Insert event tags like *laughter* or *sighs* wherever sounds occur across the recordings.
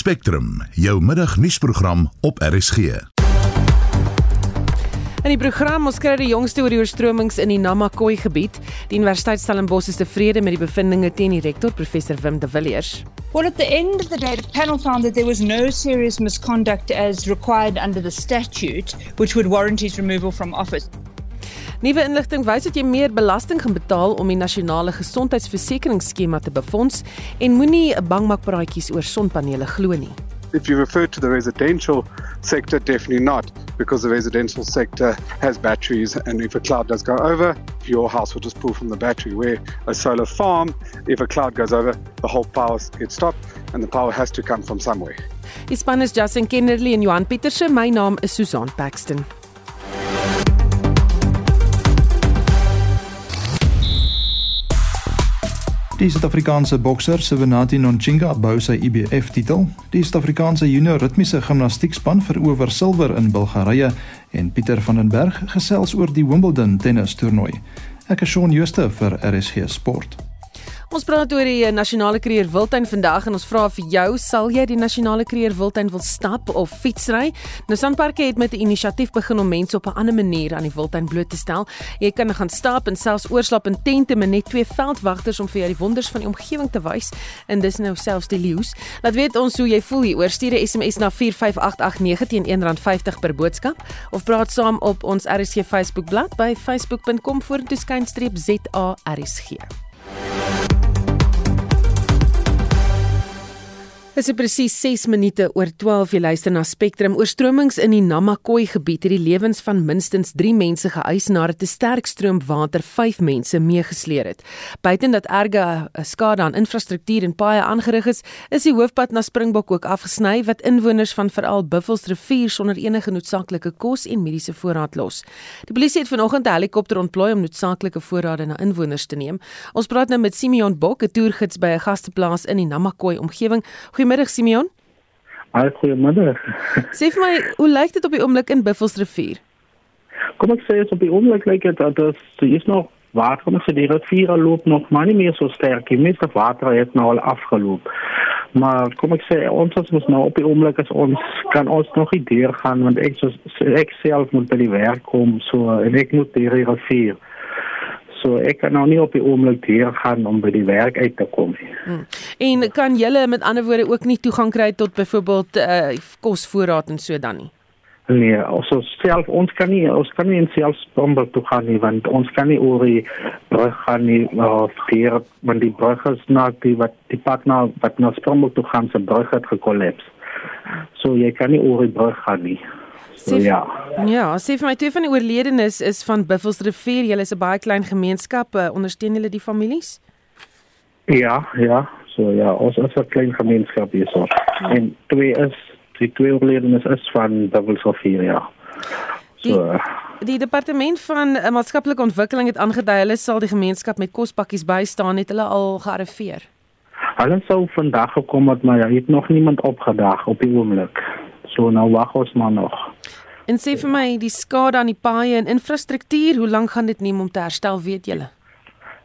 Spectrum, jou middagnuusprogram op RSG. In die program ons kry die jongste oor die oorstromings in die Namakwa gebied. Die Universiteit Stellenbosch is tevrede met die bevindinge teen die rektor professor Wim de Villiers. Well, at the end of the day, the panel found that there was no serious misconduct as required under the statute, which would warrant his removal from office. Nuwe inligting wys dat jy meer belasting gaan betaal om die nasionale gesondheidsversekeringsskema te befonds en moenie 'n bangmakpraatjies oor sonpanele glo nie. If you refer to the residential sector, definitely not, because the residential sector has batteries, and if a cloud does go over, your house will just pull from the battery. Where a solar farm, if a cloud goes over, the whole power gets stopped, and the power has to come from somewhere. Die span is Justin Kennerly en Johan Pieterse. My naam is Susan Paxton. Die Suid-Afrikaanse bokser Sevenati Nonchinga bou sy IBF-titel. Die Suid-Afrikaanse junior ritmiese gimnastiekspan verower silwer in Bulgarië en Pieter van den Berg gesels oor die Wimbledon tennistoernooi. Ek is Shaun Schuster vir RSG Sport. Ons praat oor die nasionale kreer wildtuin vandag en ons vra vir jou, sal jy die nasionale kreer wildtuin wil stap of fietsry? Nou Sanparks het met 'n inisiatief begin om mense op 'n ander manier aan die wildtuin bloot te stel. Jy kan gaan stap en selfs oorslaap in tente met net twee veldwagters om vir jou die wonders van die omgewing te wys en dis nou selfs die leeu's. Laat weet ons hoe jy voel hieroor. Stuur 'n SMS na 45889 teen R1.50 per boodskap of praat saam op ons RSG Facebookblad by. Dit is presies 6 minute oor 12 jy luister na Spectrum. Oorstromings in die Namakwa gebied het die lewens van minstens 3 mense geëis nadat 'n sterk stroom water 5 mense meegesleer het. Buiten dat erge eh, skade aan infrastruktuur en paaie aangerig is, is die hoofpad na Springbok ook afgesny wat inwoners van veral Buffelsrivier sonder enige noodsaaklike kos en mediese voorraad los. Die polisie het vanoggend 'n helikopter ontplooi om noodsaaklike voorrade na inwoners te neem. Ons praat nou met Simeon Bok, 'n toergids by 'n gasteplaas in die Namakwa omgewing. Goeiemiddag Simeon. Al goeiemiddag. Sê vir my, hoe lyk dit op die oomblik in Buffelsrivier? Kom ek sê dit op die oomblik lyk dit dat dit is nog water nog so die rivier loop nog maar nie meer so sterk. Die meeste water het nou al afgeloop. Maar kom ek sê ons ons moet nou op die oomblik as ons kan ons nog nie deur gaan want ek so ek self moet by die werk kom so en ek moet die rivier So ek kan nou nie op die oomblik hier gaan om by die werk uit te kom nie. Hmm. En kan julle met ander woorde ook nie toegang kry tot byvoorbeeld uh, kosvoorraad en so dan nie? Nee, also self ons kan nie ons kan nie self bombe toe gaan nie want ons kan nie oor die brug gaan nie of hier want die brug is nou die wat die pad na wat na Strombok toe gaan se brug het gekollaps. So jy kan nie oor die brug gaan nie. So, ja. Ja, sê vir my twee van die oorledenes is van Buffelsrivier. Julle is 'n baie klein gemeenskap. Uh, ondersteun julle die families? Ja, ja. So ja, ons is 'n klein gemeenskap hier so. Ja. En twee is die twee oorledenes is van Buffelsrivier, ja. So die, eh, die departement van uh, maatskaplike ontwikkeling het aangedui hulle sal die gemeenskap met kospakkies bystaan het hulle al gearriveer. Hulle sou vandag gekom het maar ja, het nog niemand opgedag op die oomblik. So nou wag ons maar nog. En sê vir my die skade aan die paaie en infrastruktuur, hoe lank gaan dit neem om te herstel, weet julle?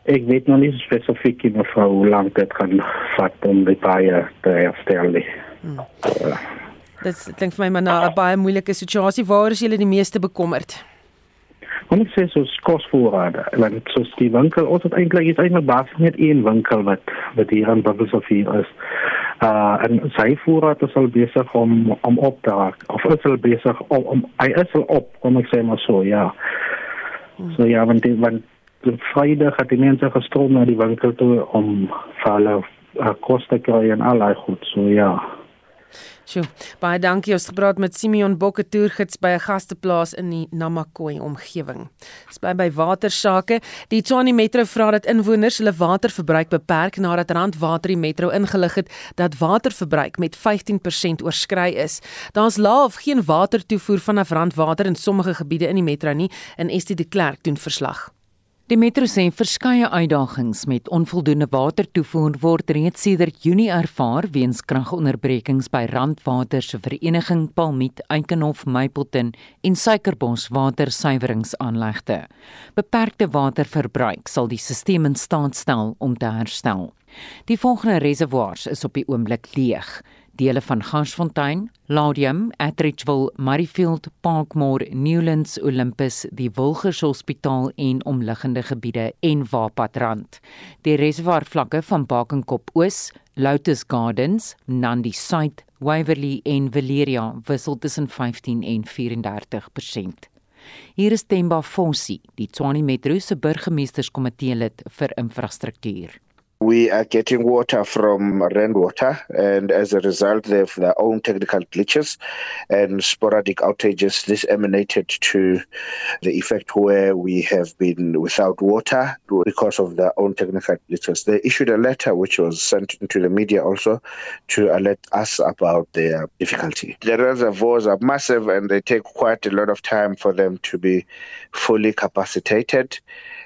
Ek weet nog nie spesifiek nie mevrou hoe lank dit gaan vat om die paaie te herstel nie. Hmm. Dit klink vir my maar na 'n baie moeilike situasie. Waar is julle die meeste bekommerd? Kom ek sê so kosvoorrade. Want so die winkel, ons het eintlik is eintlik basies net een winkel wat wat hier aan Bubbles of hier is uh en sy voorraad is al besig om om op te raak of is al besig om, om hy is al op kom ek sê maar so ja so ja want die, want die Vrydag het die mense gestroom na die winkel toe om vir hulle uh, kos te kry en al daai goed so ja Sjoe, baie dankie. Ons gepraat met Simeon Bokke toergids by 'n gasteplaas in die Namakwa omgewing. Ons bly by watersake. Die Tshwane Metro vra dat inwoners hulle waterverbruik beperk nadat Randwater die metro ingelig het dat waterverbruik met 15% oorskry is. Daar's lae of geen watertoevoer vanaf Randwater in sommige gebiede in die metro nie, en Estie de Klerk doen verslag. Die metro sê verskeie uitdagings met onvoldoende watertoevoer word reeds sedert Junie ervaar weens kragonderbrekings by Randwater se vereniging Palmiet, Eikenhof, Mapleton en Suikerbos watersuiweringsaanlegte. Beperkte waterverbruik sal die stelsel in staat stel om te herstel. Die volgende reservoirs is op die oomblik leeg. Dele van Garsfontein, Laudium, Atteridgeville, Murrayfield, Parkmore, Newlands, Olympus, die Wilgers Hospitaal en omliggende gebiede en Waapadrand. Die reservoirvlakke van Bakenkop Oos, Lotus Gardens, Nandi Suid, Waverley en Valeria wissel tussen 15 en 34%. Hier is Temba Fonsi, die Tshwane Metro se burgemeesterskomitee lid vir infrastruktuur. We are getting water from rainwater, and as a result, they have their own technical glitches and sporadic outages. This emanated to the effect where we have been without water because of their own technical glitches. They issued a letter which was sent to the media also to alert us about their difficulty. The reservoirs are massive and they take quite a lot of time for them to be fully capacitated.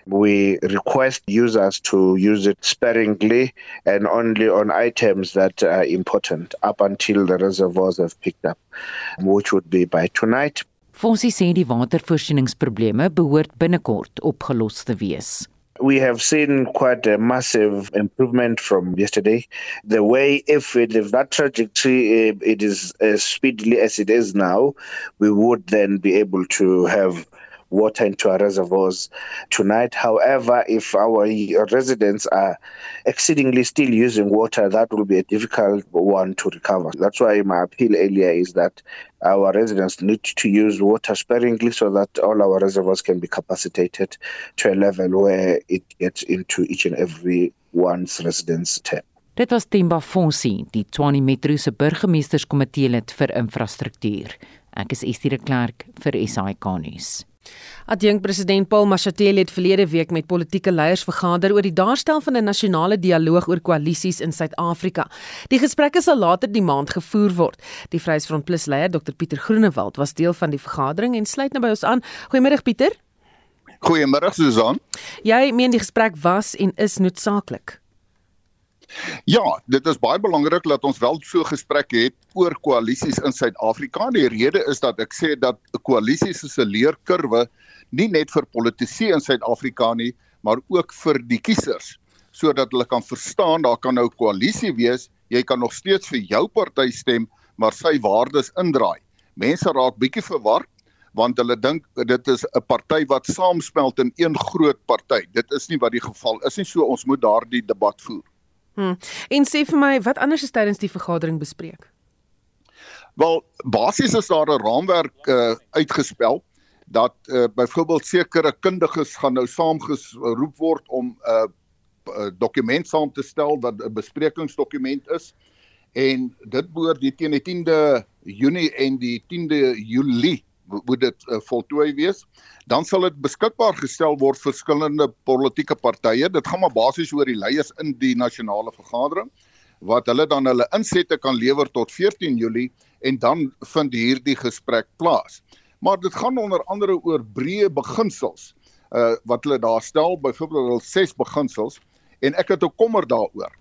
We request users to use it sparingly and only on items that are important up until the reservoirs have picked up, which would be by tonight. Fonsie sê die watervoorsieningsprobleme behoort binnekort opgelos te wees. We have seen quite a massive improvement from yesterday. The way, if, it, if that trajectory it is as speedily as it is now, we would then be able to have water into our reservoirs tonight. However, if our residents are exceedingly still using water, that will be a difficult one to recover. That's why my appeal earlier is that our residents need to use water sparingly so that all our reservoirs can be capacitated to a level where it gets into each and every one's residence tap. Dit was Timba Fonsi, die Tshwane Metro se burgemeesterskomitee lid vir infrastruktuur. Ek is Estie de Klerk vir SAK nuus. Adjunk president Paul Mashatile het verlede week met politieke leiers vergader oor die daarstel van 'n nasionale dialoog oor koalisies in Suid-Afrika. Die gesprekke sal later die maand gevoer word. Die Vryheidsfront Plus leier Dr Pieter Groenewald was deel van die vergadering en sluit nou by ons aan. Goeiemôre Pieter. Goeiemôre Susan. Jy meen die gesprek was en is noodsaaklik. Ja, dit is baie belangrik dat ons wel so gesprekke het oor koalisies in Suid-Afrika. Die rede is dat ek sê dat 'n koalisie is 'n leerkurwe nie net vir politici in Suid-Afrika nie, maar ook vir die kiesers sodat hulle kan verstaan daar kan nou koalisie wees, jy kan nog steeds vir jou party stem, maar sy waardes indraai. Mense raak bietjie verward want hulle dink dit is 'n party wat saamsmelt in een groot party. Dit is nie wat die geval is nie, so ons moet daardie debat voer. Hmm. En sê vir my, wat anders is tydens die vergadering bespreek? Wel, basies is daar 'n raamwerk uh, uitgespel dat uh, byvoorbeeld sekere kundiges gaan nou saamgeroep word om 'n uh, uh, dokument saam te stel wat 'n besprekingsdokument is en dit behoort die teen die 10de Junie en die 10de Julie moet dit uh, voltooi wees. Dan sal dit beskikbaar gestel word vir verskillende politieke partye. Dit gaan maar basies oor die leiers in die nasionale vergadering wat hulle dan hulle insette kan lewer tot 14 Julie en dan vind hierdie gesprek plaas. Maar dit gaan onder andere oor breë beginsels uh wat hulle daar stel, byvoorbeeld hulle ses beginsels en ek het 'n kommer daaroor.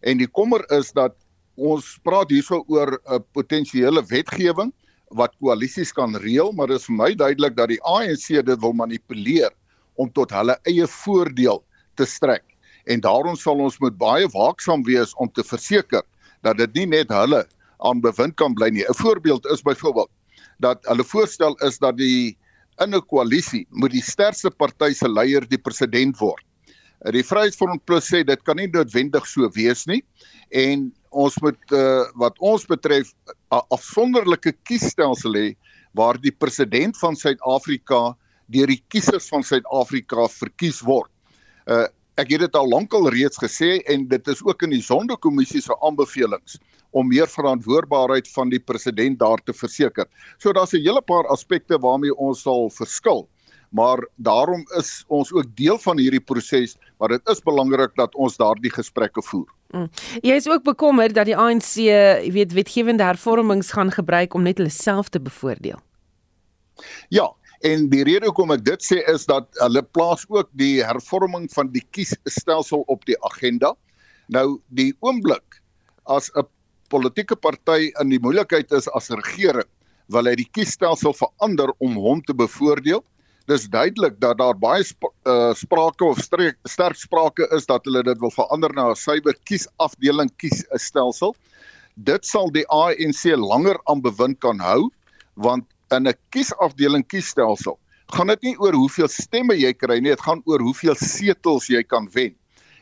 En die kommer is dat ons praat hierso oor 'n uh, potensiële wetgewing wat koalisies kan reël, maar dit is vir my duidelik dat die ANC dit wil manipuleer om tot hulle eie voordeel te strek. En daarom sal ons moet baie waaksaam wees om te verseker dat dit nie net hulle aan bewind kan bly nie. 'n Voorbeeld is byvoorbeeld dat hulle voorstel is dat die in 'n koalisie moet die sterkste party se leier die president word. Die Vryheidsfront Plus sê dit kan nie noodwendig so wees nie en ons moet uh, wat ons betref 'n afsonderlike kiesstelsel hê waar die president van Suid-Afrika deur die kiesers van Suid-Afrika verkies word. Uh ek het dit al lankal reeds gesê en dit is ook in die Sonderkommissie se aanbevelings om meer verantwoordbaarheid van die president daar te verseker. So daar's 'n hele paar aspekte waarmee ons sal verskil maar daarom is ons ook deel van hierdie proses maar dit is belangrik dat ons daardie gesprekke voer. Mm. Jy is ook bekommerd dat die ANC, jy weet, wetgewende hervormings gaan gebruik om net hulle self te bevoordeel. Ja, en die rede hoekom ek dit sê is dat hulle plaas ook die hervorming van die kiesstelsel op die agenda. Nou die oomblik as 'n politieke party in die moeilikheid is as regering, wil hy die kiesstelsel verander om hom te bevoordeel dis duidelik dat daar baie sp uh, sprake of sterk, sterk sprake is dat hulle dit wil verander na 'n suiwer kiesafdeling kiesstelsel. dit sal die ANC langer aan bewind kan hou want in 'n kiesafdeling kiesstelsel gaan dit nie oor hoeveel stemme jy kry nie, dit gaan oor hoeveel setels jy kan wen.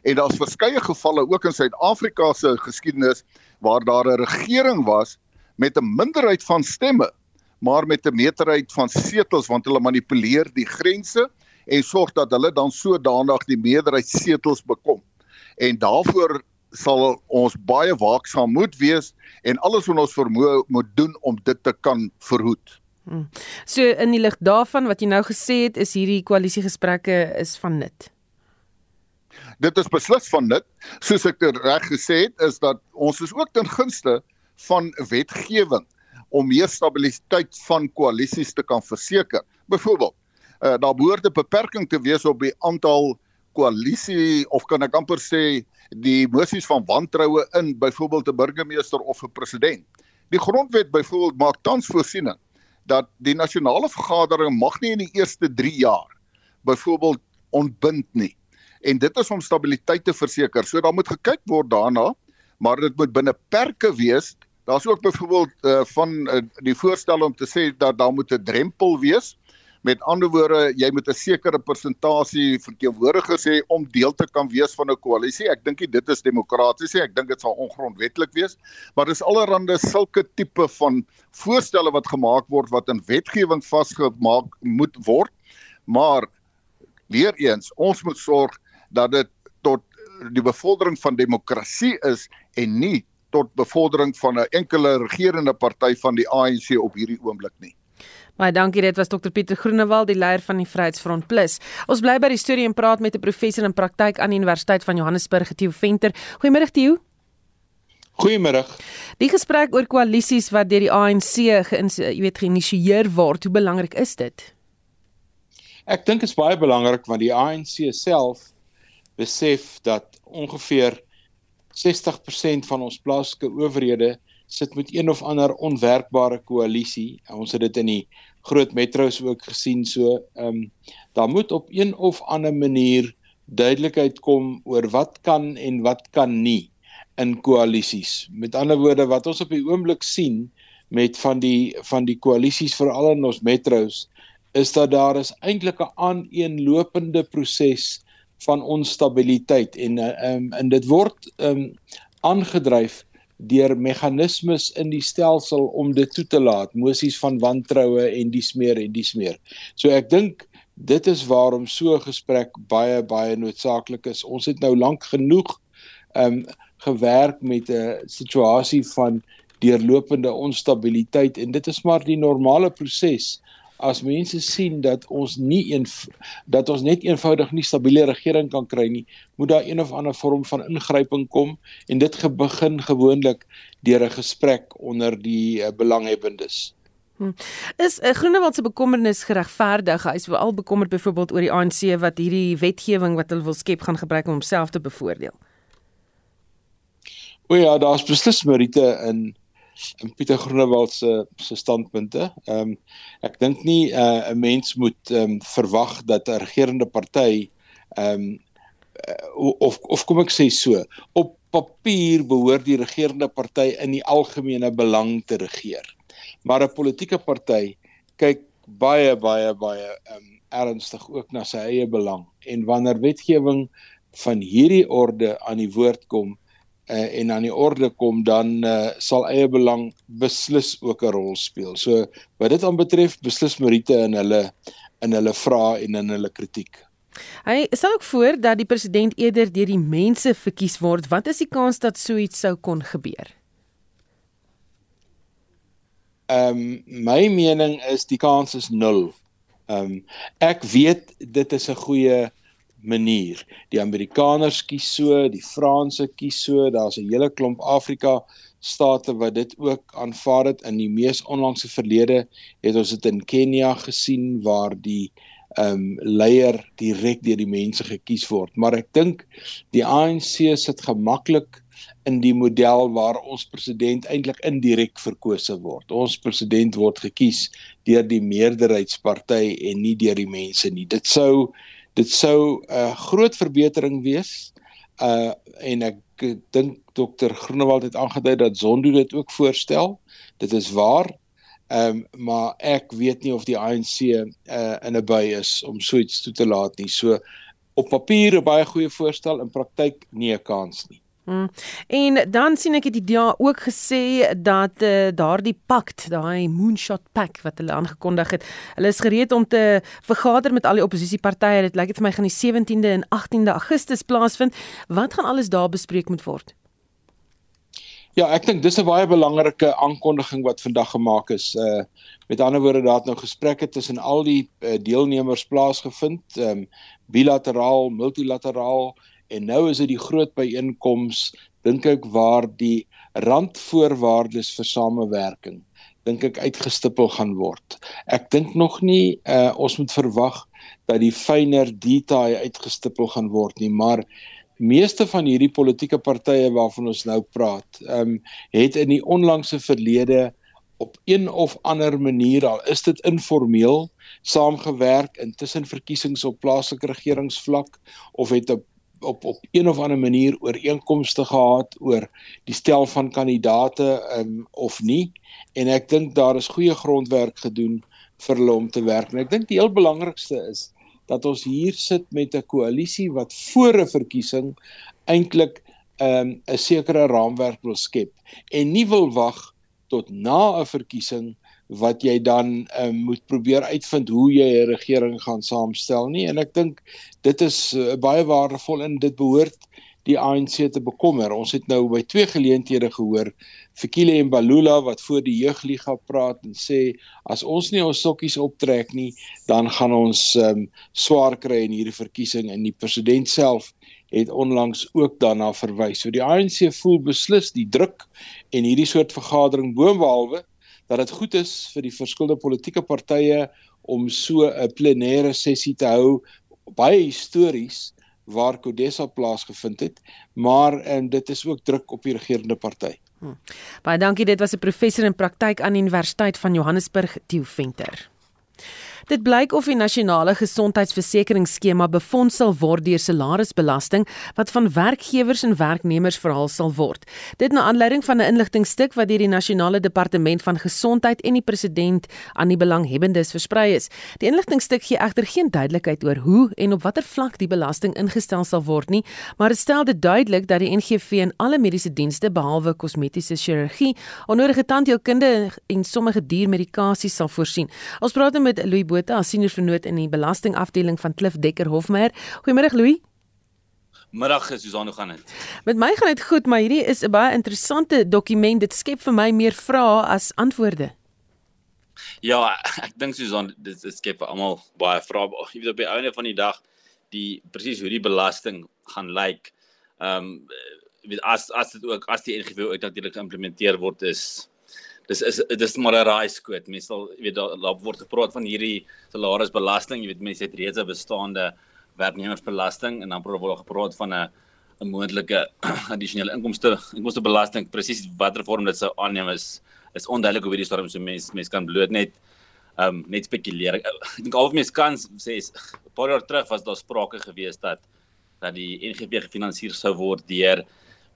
En daar's verskeie gevalle ook in Suid-Afrika se geskiedenis waar daar 'n regering was met 'n minderheid van stemme, maar met 'n meerderheid van setels want hulle manipuleer die grense en sorg dat hulle dan sodanig die meerderheid setels bekom. En daarvoor sal ons baie waaksaam moet wees en alles wat ons vermoë moet doen om dit te kan verhoed. Hmm. So in die lig daarvan wat jy nou gesê het, is hierdie koalisiegesprekke is van nut. Dit is beslis van nut. Soos ek reg gesê het, is dat ons is ook ten gunste van wetgewing om meer stabiliteit van koalisies te kan verseker. Byvoorbeeld, uh, daar behoort 'n beperking te wees op die aantal koalisie of kan ek amper sê die mosies van wantroue in byvoorbeeld 'n burgemeester of 'n president. Die grondwet byvoorbeeld maak tans voorsiening dat die nasionale vergadering mag nie in die eerste 3 jaar byvoorbeeld ontbind nie. En dit is om stabiliteit te verseker. So daar moet gekyk word daarna, maar dit moet binne perke wees. Daar's ook byvoorbeeld uh, van uh, die voorstel om te sê dat daar moet 'n drempel wees Met ander woorde, jy moet 'n sekere persentasie verteenwoordigers hê om deel te kan wees van 'n koalisie. Ek dink dit is demokraties, ek dink dit sal ongrondwettig wees, maar dis allerhande sulke tipe van voorstelle wat gemaak word wat in wetgewing vasgemaak moet word. Maar weer eens, ons moet sorg dat dit tot die bevordering van demokrasie is en nie tot bevordering van 'n enkele regerende party van die ANC op hierdie oomblik nie. Baie dankie, dit was Dr Pieter Groenewald, die leier van die Vryheidsfront Plus. Ons bly by die storie en praat met 'n professor in praktyk aan die Universiteit van Johannesburg, Theo Venter. Goeiemôre Theo. Goeiemôre. Die gesprek oor koalisies wat deur die ANC jy weet geïnisieer word, hoe belangrik is dit? Ek dink dit is baie belangrik want die ANC self besef dat ongeveer 60% van ons plaaslike owerhede sit met een of ander onwerkbare koalisie. Ons het dit in die groot metro's ook gesien so. Ehm um, daar moet op een of ander manier duidelikheid kom oor wat kan en wat kan nie in koalisies. Met ander woorde wat ons op die oomblik sien met van die van die koalisies veral in ons metro's is dat daar is eintlik 'n aaneenlopende proses van onstabiliteit en ehm um, en dit word ehm um, aangedryf deur meganismes in die stelsel om dit toe te laat, mosies van wantroue en dies meer en dies meer. So ek dink dit is waarom so 'n gesprek baie baie noodsaaklik is. Ons het nou lank genoeg um, gewerk met 'n situasie van deurlopende onstabiliteit en dit is maar die normale proses as mense sien dat ons nie een dat ons net eenvoudig nie stabiele regering kan kry nie, moet daar een of ander vorm van ingryping kom en dit begin gewoonlik deur 'n gesprek onder die uh, belanghebbendes. Hmm. Is uh, Groenewald se bekommernis geregverdig? Hy is veral bekommerd byvoorbeeld oor die ANC wat hierdie wetgewing wat hulle wil skep gaan gebruik om homself te bevoordeel. O ja, daar's beslis meriete in in Pieter Groenewald se se standpunte. Ehm um, ek dink nie uh, 'n uh, mens moet ehm um, verwag dat 'n regerende party ehm um, uh, of of kom ek sê so, op papier behoort die regerende party in die algemene belang te regeer. Maar 'n politieke party kyk baie baie baie ehm um, ernstig ook na sy eie belang en wanneer wetgewing van hierdie orde aan die woord kom, uh, en aan die orde kom dan uh, sal eie belang beslis ook 'n rol speel. So wat dit aanbetref beslis Marite in hulle in hulle vrae en in hulle kritiek. Hy sê ook voor dat die president eerder deur die mense verkies word. Wat is die kans dat so iets sou kon gebeur? Ehm um, my mening is die kans is 0. Ehm um, ek weet dit is 'n goeie manier. Die Amerikaners kies so, die Franse kies so, daar's 'n hele klomp Afrika state wat dit ook aanvaar het in die mees onlangse verlede het ons dit in Kenia gesien waar die ehm um, leier direk deur die mense gekies word maar ek dink die ANC sit gemaklik in die model waar ons president eintlik indirek verkose word. Ons president word gekies deur die meerderheidsparty en nie deur die mense nie. Dit sou dit sou 'n uh, groot verbetering wees uh en ek dink Dr Groenewald het aangedui dat Zondo dit ook voorstel. Dit is waar. Ehm um, maar ek weet nie of die ANC uh, in 'n by is om so iets toe te laat nie. So op papier 'n baie goeie voorstel, in praktyk nie 'n kans nie. Hmm. En dan sien ek dit die DA ook gesê dat uh, daardie pakt, daai moonshot pact wat hulle aangekondig het, hulle is gereed om te vergader met al die oppositiepartye. Dit lyk dit vir my gaan die 17de en 18de Augustus plaasvind. Wat gaan alles daar bespreek moet word? Ja, ek dink dis 'n baie belangrike aankondiging wat vandag gemaak is. Uh met ander woorde, daar het nou gesprekke tussen al die uh, deelnemers plaasgevind, ehm um, bilateraal, multilateraal en nou is dit die groot byeenkoms dink ek waar die randvoorwaardes vir samewerking dink ek uitgestipel gaan word. Ek dink nog nie uh, ons moet verwag dat die fynere detail uitgestipel gaan word nie, maar meeste van hierdie politieke partye waarvan ons nou praat, ehm um, het in die onlangse verlede op een of ander manier al is dit informeel saamgewerk intussen verkiesings op plaaslike regeringsvlak of het 'n op op een of ander manier ooreenkomste gehad oor die stel van kandidate um, of nie. En ek dink daar is goeie grondwerk gedoen vir hulle om te werk. En ek dink die heel belangrikste is dat ons hier sit met 'n koalisie wat voor 'n verkiesing eintlik ehm, 'n um, sekere raamwerk wil skep en nie wil wag tot na 'n verkiesing wat jy dan um, moet probeer uitvind hoe jy 'n regering gaan saamstel nie en ek dink dit is uh, baie waardevol en dit behoort die ANC te bekommer. Ons het nou by twee geleenthede gehoor Fikile en Balula wat voor die jeugliga praat en sê as ons nie ons sokkies optrek nie, dan gaan ons um, swaar kry in hierdie verkiesing en die president self het onlangs ook daarna verwys. So die ANC voel beslis die druk en hierdie soort vergadering boonbehalwe dat dit goed is vir die verskillende politieke partye om so 'n plenêre sessie te hou baie histories waar Kodesa plaasgevind het, maar en dit is ook druk op die regerende party. Hmm. Baie dankie, dit was 'n professor in praktyk aan Universiteit van Johannesburg, Theo Venter. Dit blyk of die nasionale gesondheidsversekeringsskema befonds sal word deur salarisbelasting wat van werkgewers en werknemers verhaal sal word. Dit na aanleiding van 'n inligtingstuk wat deur die nasionale departement van gesondheid en die president aan die belanghebbendes versprei is. Die inligtingstuk gee egter geen duidelikheid oor hoe en op watter vlak die belasting ingestel sal word nie, maar dit stel dit duidelik dat die NGV in alle mediese dienste behalwe kosmetiese chirurgie, onnodige tandheelkunde en sommige diermedikasie sal voorsien. Ons praat nou met Louis Botha, senior vernoot in die belastingafdeling van Klif Dekker Hofmeyer. Goeiemôre Louis. Middag, Susan, hoe gaan dit? Met my gaan dit goed, maar hierdie is 'n baie interessante dokument. Dit skep vir my meer vrae as antwoorde. Ja, ek dink Susan, dit, dit skep vir almal baie vrae. Jy weet op die einde van die dag die presies hoe die belasting gaan lyk. Ehm um, weet as as dit ook as die NGV ook natuurlik geïmplementeer word is dis is dis maar 'n raai skoot. Mense sal weet daar, daar word gepraat van hierdie salarisbelasting. Jy weet mense het reeds 'n bestaande werknemersbelasting en dan word daar gepraat van 'n 'n moontlike *clears throat* addisionele inkomste inkomstebelasting. Presies watter vorm dit sou aanneem is is onduidelik hoe hierdie storm so mense mense kan bloot net ehm um, net spekuleer. Ek dink al of mense kan sê 'n paar jaar terug was daar sprake gewees dat dat die NGP gefinansier sou word deur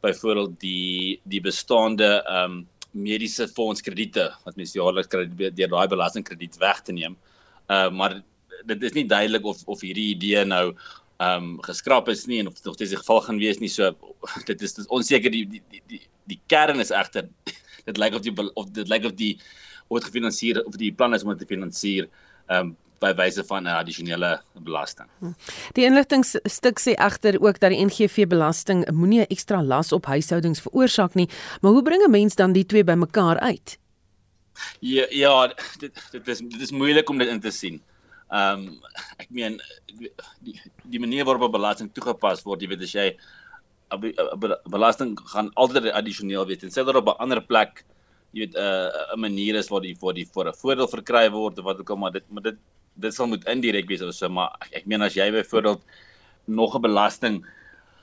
byvoorbeeld die die bestaande ehm um, mediese fondskrediete wat mens jaarliks kry deur daai belastingkrediet weg te neem. Uh maar dit is nie duidelik of of hierdie idee nou ehm um, geskraap is nie en of dit nog steeds die geval gaan wees nie. So *laughs* dit is dit is onseker die die die die, die kern is egter *laughs* dit lyk of die of dit lyk of die word gefinansier of die plan is om dit te finansier ehm um, by wyse van 'n addisionele belasting. Hm. Die inligtingstuk sê egter ook dat die NGV belasting moenie 'n ekstra las op huishoudings veroorsaak nie, maar hoe bring 'n mens dan die twee bymekaar uit? Ja, ja, dit dit is dit is moeilik om dit in te sien. Ehm um, ek meen die die manier waarop belasting toegepas word, jy weet as jy belasting gaan altyd addisioneel weet en sê dat op 'n ander plek jy weet 'n uh, 'n manier is waar die vir die vir 'n voordeel verkry word of wat ook al maar dit maar dit dit sal moet indirek wees of so maar ek, ek meen as jy byvoorbeeld nog 'n belasting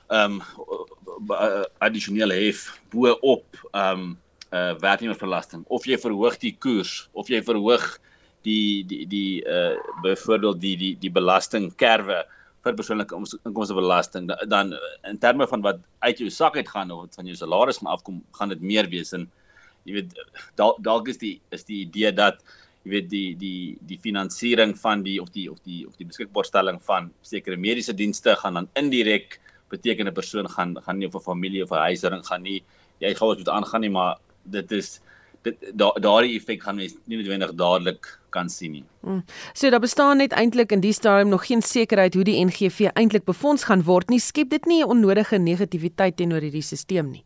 ehm um, addisioneel hef bo op ehm um, uh werknemersbelasting of jy verhoog die koers of jy verhoog die die die uh byvoorbeeld die die die belastingkerwe vir persoonlike inkomste belasting dan in terme van wat uit jou sak uit gaan of wat van jou salaris gaan afkom gaan dit meer wees en jy weet dalk dalk is die is die idee dat jy weet die die die finansiering van die of die of die of die beskikbaarstelling van sekere mediese dienste gaan dan indirek beteken 'n persoon gaan gaan nie of 'n familie of 'n huishouding gaan nie jy gaan wat moet aangaan nie maar dit is dit daardie effek gaan mens nie noodwendig dadelik kan sien nie. Mm. So daar bestaan net eintlik in die stadium nog geen sekerheid hoe die NGV eintlik befonds gaan word nie. Skep dit nie 'n onnodige negativiteit teenoor hierdie stelsel nie.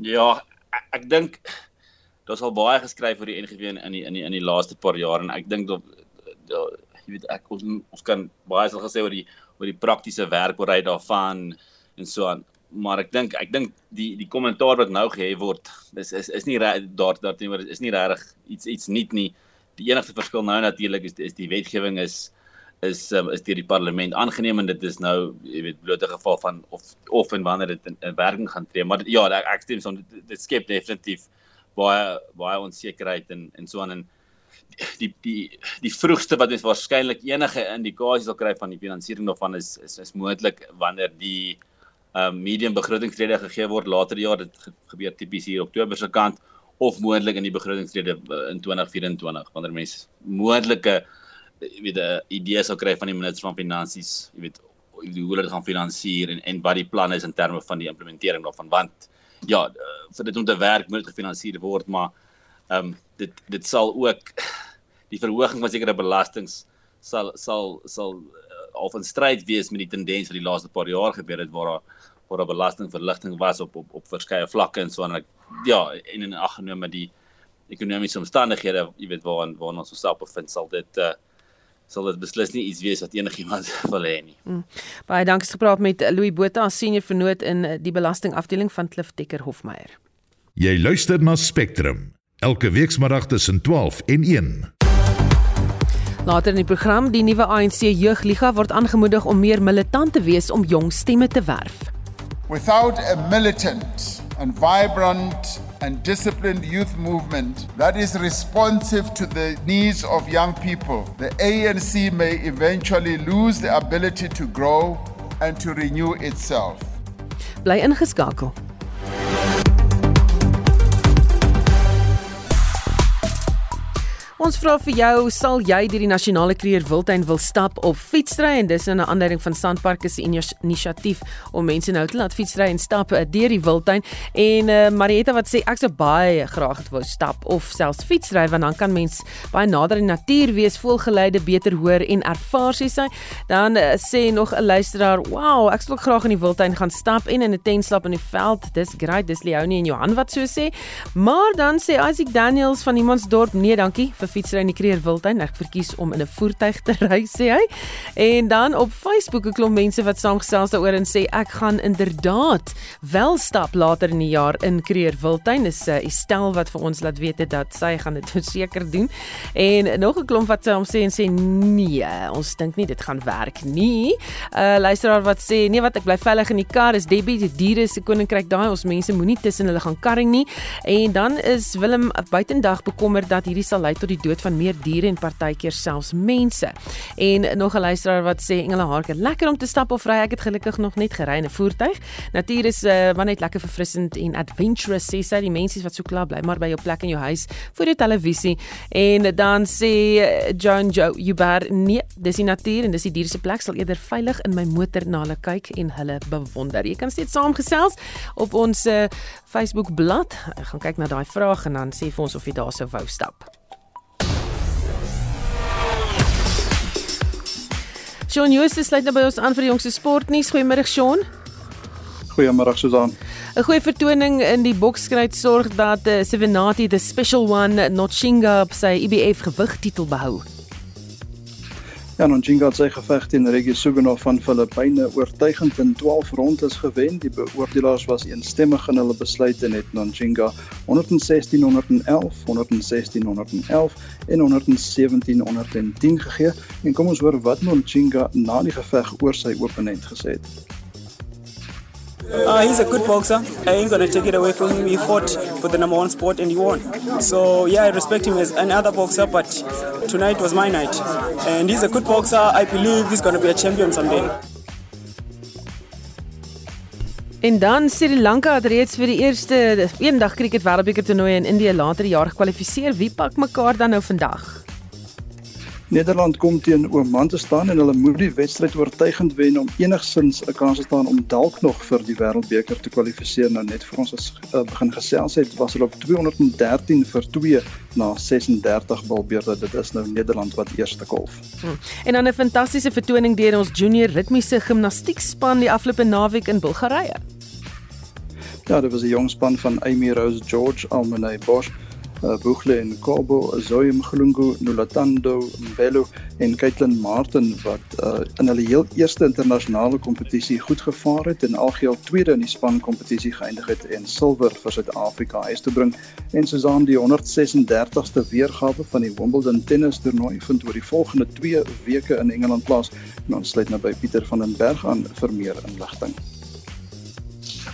Ja, ek, ek dink daar's al baie geskryf oor die NGV in in die in die, in die laaste paar jaar en ek dink dat jy weet ek ons ons kan baie sal gesê oor die oor die praktiese werkbaarheid daarvan en so aan maar ek dink ek dink die die kommentaar wat nou gehê word is is is nie daar daarteenoor is nie regtig iets iets nuut nie. Die enigste verskil nou natuurlik is is die wetgewing is is um, is deur die parlement aangeneem en dit is nou jy weet blote geval van of of en wanneer dit in, in werking gaan tree. Maar ja, ek, ek stem so dit, dit skep definitief baie baie onsekerheid en en so aan. En die die die vroegste wat mens waarskynlik enige indikasies sal kry van die finansiering daarvan is is, is moontlik wanneer die um, medium begrotingsrede gegee word later jaar. Dit gebeur tipies hier Oktober se kant of moontlik in die begrotingsrede uh, in 2024 wanneer mense moontlike jy weet 'n idee sou kry van die minister van finansies jy weet hoe hulle dit gaan finansier en en wat die plan is in terme van die implementering daarvan. Want ja uh, vir dit om te werk moet gefinansier word maar ehm um, dit dit sal ook *sighs* die verhoging van sekere belastings sal sal sal of in stryd wees met die tendens wat die laaste paar jaar gebeur het waar daar waar daar belastingverligting was op op op verskeie vlakke en so en ek ja en in ag geneem met die ekonomiese omstandighede jy weet waar waar ons osself bevind sal dit uh, sal dit beslis nie iets wees wat enigiemand *laughs* wil hê nie. Mm. Baie dankie gepraat met Louis Botha, senior vernoot in die belastingafdeling van Klif Dekker Hofmeyer. Jy luister na Spectrum elke weekmiddag tussen 12 en 1. Later in die program, die nuwe ANC Jeugliga word aangemoedig om meer militant te wees om jong stemme te werf. Without a militant and vibrant and disciplined youth movement that is responsive to the needs of young people, the ANC may eventually lose the ability to grow and to renew itself. Bly ingeskakel. Ons vra vir jou, sal jy deur die nasionale kreer wildtuin wil stap of fietsry en dis in 'n aanleiding van Sandpark se inisiatief om mense nou te laat fietsry en stap eh, deur die wildtuin en uh, Marietta wat sê ek sou baie graag wou stap of selfs fietsry want dan kan mens baie nader aan die natuur wees, voelgeleide beter hoor en ervaar sê sy. Dan uh, sê nog 'n luisteraar, "Wow, ek sou graag in die wildtuin gaan stap en in 'n tent slaap in die veld. Dis great, dis Leonie en Johan wat so sê." Maar dan sê Isaac Daniels van Imansdorp, "Nee, dankie vir fietsry in die Kreer Wildtuin. Ek verkies om in 'n voertuig te *laughs* ry, sê hy. En dan op Facebook 'n klomp mense wat saamgesels daaroor en sê ek gaan inderdaad wel stap later in die jaar in Kreer Wildtuin. Dis uh, eh, stel wat vir ons laat weet dat sy gaan dit *laughs* verseker doen. En nog 'n klomp wat saam sê en sê nee, ons dink nie dit gaan werk nie. 'n uh, Luisteraar wat sê nee wat ek bly veilig in die kar is Debbie die diere se koninkryk daai ons mense moenie tussen hulle gaan karring nie. En dan is Willem buitendag bekommerd dat hierdie sal lei tot die dood van meer diere en partykeer selfs mense. En nog 'n luisteraar wat sê Engela Harker, lekker om te stap of ry. Ek het gelukkig nog net gery in 'n voertuig. Natuur is uh, maar net lekker verfrissend en adventurous sê sy die mense wat so klaar bly maar by jou plek in jou huis voor die televisie. En dan sê eh, John Joe, you bear nee, dis die natuur en dis die diere se plek sal eerder veilig in my motor na hulle kyk en hulle bewonder. Jy kan steeds saamgesels op ons uh, Facebook bladsy. Gaan kyk na daai vraag en dan sê vir ons of jy daar sou wou stap. Sean Jooste sluit nou by ons aan vir die jongste sportnuus. Goeiemôre Sean. Goeiemôre Susan. 'n Goeie vertoning in die bokskryd sorg dat Sevenati the Special One Notchinga op sy IBF gewigtitel behou. Ja, Nonjinga het sy geveg teen Reggie Sugunov van Filippyne oortuigend in 12 rondes gewen. Die beoordelaars was eensstemmig in hulle besluit en het Nonjinga 116-111, 116-111 en 117-110 gegee. En kom ons hoor wat Nonjinga na die geveg oor sy oponent gesê het. Uh, he's a good boxer. I ain't gonna take it away from him. He fought for the number one spot and he won. So yeah, I respect him as another boxer, but tonight was my night. And he's a good boxer. I believe he's gonna be a champion someday. En dan Sri Lanka het reeds vir die eerste eendag cricket wêreldbeker toernooi in Indië later die jaar gekwalifiseer. Wie pak mekaar dan nou vandag? Nederland kom teen Oman te staan en hulle moet die wedstryd oortuigend wen om enigsins 'n kans te staan om dalk nog vir die wêreldbeker te kwalifiseer. Nou net vir ons as uh, begin gesels het, was hulle op 213 vir 2 na 36 balbeurte. Dit is nou Nederland wat eerste golf. Hmm. En dan 'n fantastiese vertoning deur ons junior ritmiese gimnastiekspan die afgelope naweek in Bulgarië. Ja, dit was 'n jong span van Amy Rose George, Almane Bosch uh, Boegle en Kobo, Zoe Mglungu, Nulatando, Mbelo en Caitlin Martin wat uh, in hulle heel eerste internasionale kompetisie goed gevaar het en algeheel tweede in die span kompetisie geëindig het en silwer vir Suid-Afrika huis te bring. En Susan die 136ste weergawe van die Wimbledon tennis toernooi vind oor die volgende 2 weke in Engeland plaas. En ons sluit nou by Pieter van den Berg aan vir meer inligting.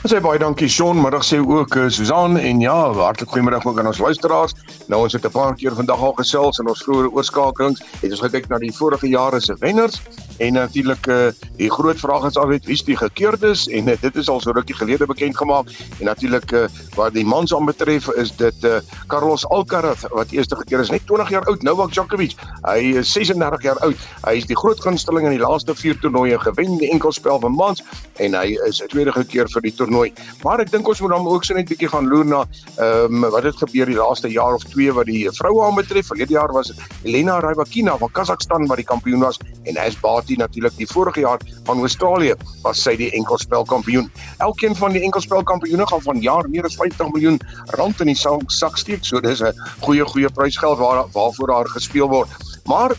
Sê baie dankie Shaun, middag sê ook uh, Susan en ja, hartlik goeiemiddag ook aan ons luisteraars. Nou ons het 'n paar keer vandag al gesels in ons vroeë oorskakelings, het ons gekyk na die vorige jare se wenners en natuurlik uh, die groot vraag is altyd wie's die gekeerdes en uh, dit is al so rukkie gelede bekend gemaak en natuurlik uh, wat die mans aanbetref is dit uh, Carlos Alcaraz wat eerste keer is net 20 jaar oud, Novak Djokovic. Hy is 36 jaar oud. Hy is die groot gunsteling in die laaste 4 toernooie gewen die enkelspel van mans en hy is tweede keer vir die toernooi toernooi. Maar ek dink ons moet dan ook so net bietjie gaan loer na ehm um, wat het gebeur die laaste jaar of twee wat die vroue aanbetref. Verlede jaar was Elena Rybakina van Kazakhstan wat die kampioen was en Ash Barty natuurlik die vorige jaar van Australië was sy die enkelspel kampioen. Elkeen van die enkelspel kampioene gaan van jaar meer as 50 miljoen rand in die sak steek. So dis 'n goeie goeie prysgeld waar waarvoor daar gespeel word. Maar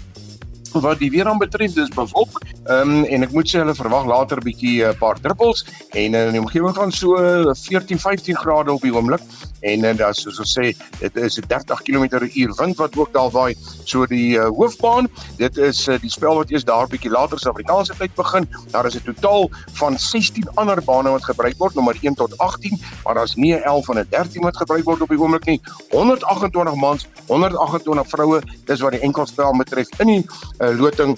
wat die weer aan betref dis bewolk ehm um, en ek moet sê hulle verwag later 'n bietjie 'n uh, paar druppels. En in die omgewing van so 14 15 grade op die oomblik. En en dan soos ons sê dit is 'n 30 km/h wind wat ook daar waai. So die uh, hoofbaan dit is uh, die spel wat eers daar bietjie later Suid-Afrikaanse tyd begin. Daar is 'n totaal van 16 ander bane wat gebruik word nommer 1 tot 18 maar daar's nie 11 van 'n 13 wat gebruik word op die oomblik nie. 128 mans 128 vroue dis wat die enkelspel betref in die uh, loting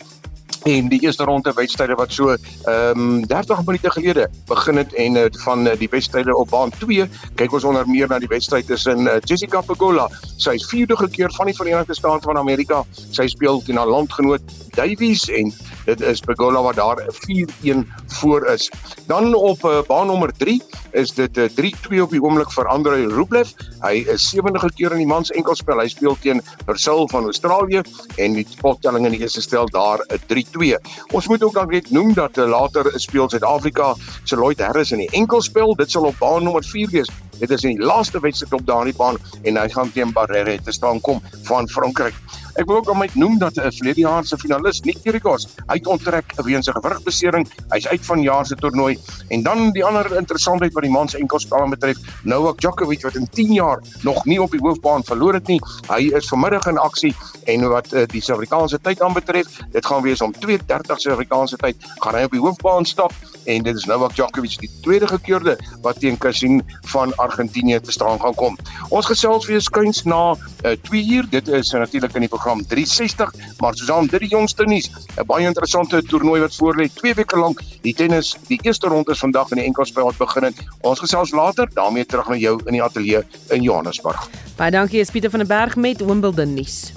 en die eerste ronde wedstryde wat so ehm um, 30 minute gelede begin het en uh, van uh, die wedstryde op baan 2 kyk ons onder meer na die wedstryd tussen uh, Jessica Pegula sy is vierde keer van die Verenigde State van Amerika. Sy speel teen haar landgenoot Davies en dit is Pegula wat daar 4-1 voor is. Dan op uh, baan nommer 3 is dit 'n uh, 3-2 op die oomblik vir Andrei Rublev. Hy is sewende keer in die mans enkelspel. Hy speel teen Brazil van Australië en die spottelling in die eerste stel daar 'n 2. Ons moet ook dan net noem dat uh, later speel Suid-Afrika se Lloyd Harris in die enkelspel. Dit sal op baan nommer 4 wees. Dit is in die laaste wedstryd op daardie baan en hy gaan teen Barrere te staan kom van Frankryk. Ek wil ook net noem dat 'n uh, verlede jaar se finalis Nick Kyrgios uit onttrek weens 'n gewrigbesering. Hy's uit van jaar se toernooi. En dan die ander interessantheid wat die mans enkelspel betref, Novak Djokovic wat in 10 jaar nog nie op die hoofbaan verloor het nie. Hy is vanmiddag in aksie en wat uh, die Suid-Afrikaanse tyd aanbetref, dit gaan wees om 2:30 Suid-Afrikaanse tyd gaan hy op die hoofbaan stap en dit is Novak Djokovic die tweede gekeerde wat teen Cassin van Argentinië te staan gaan kom. Ons gesels weer skuins na 2 uh, uur. Dit is uh, natuurlik in die program 360, maar Susan, dit die jongste nuus, 'n baie interessante toernooi wat voorlê 2 weke lank. Die tennis, die eerste ronde is vandag in die enkelspel begin het. Ons gesels later daarmee terug na jou in die ateljee in Johannesburg. Baie dankie, Pieter van der Berg met Wimbledon nuus.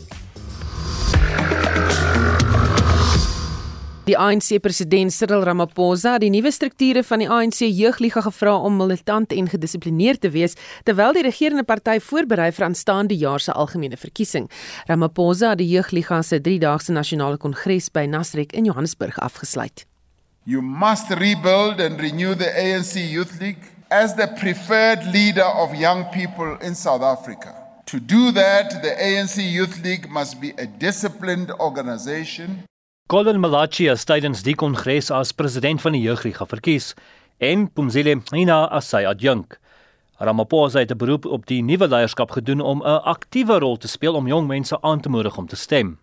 Die ANC president Cyril Ramaphosa het die nuwe strukture van die ANC jeugliga gevra om militant en gedissiplineerd te wees terwyl die regerende party voorberei vir aanstaande jaar se algemene verkiesing. Ramaphosa het die jeugliga se 3-daagse nasionale kongres by Nasrek in Johannesburg afgesluit. You must rebuild and renew the ANC Youth League as the preferred leader of young people in South Africa. To do that, the ANC Youth League must be a disciplined organization Colin Malachi is tydens die kongres as president van die jeugliga verkies en Pumzile Ina as sy adjunk. Ramaphosa het 'n beroep op die nuwe leierskap gedoen om 'n aktiewe rol te speel om jong mense aan te moedig om te stem.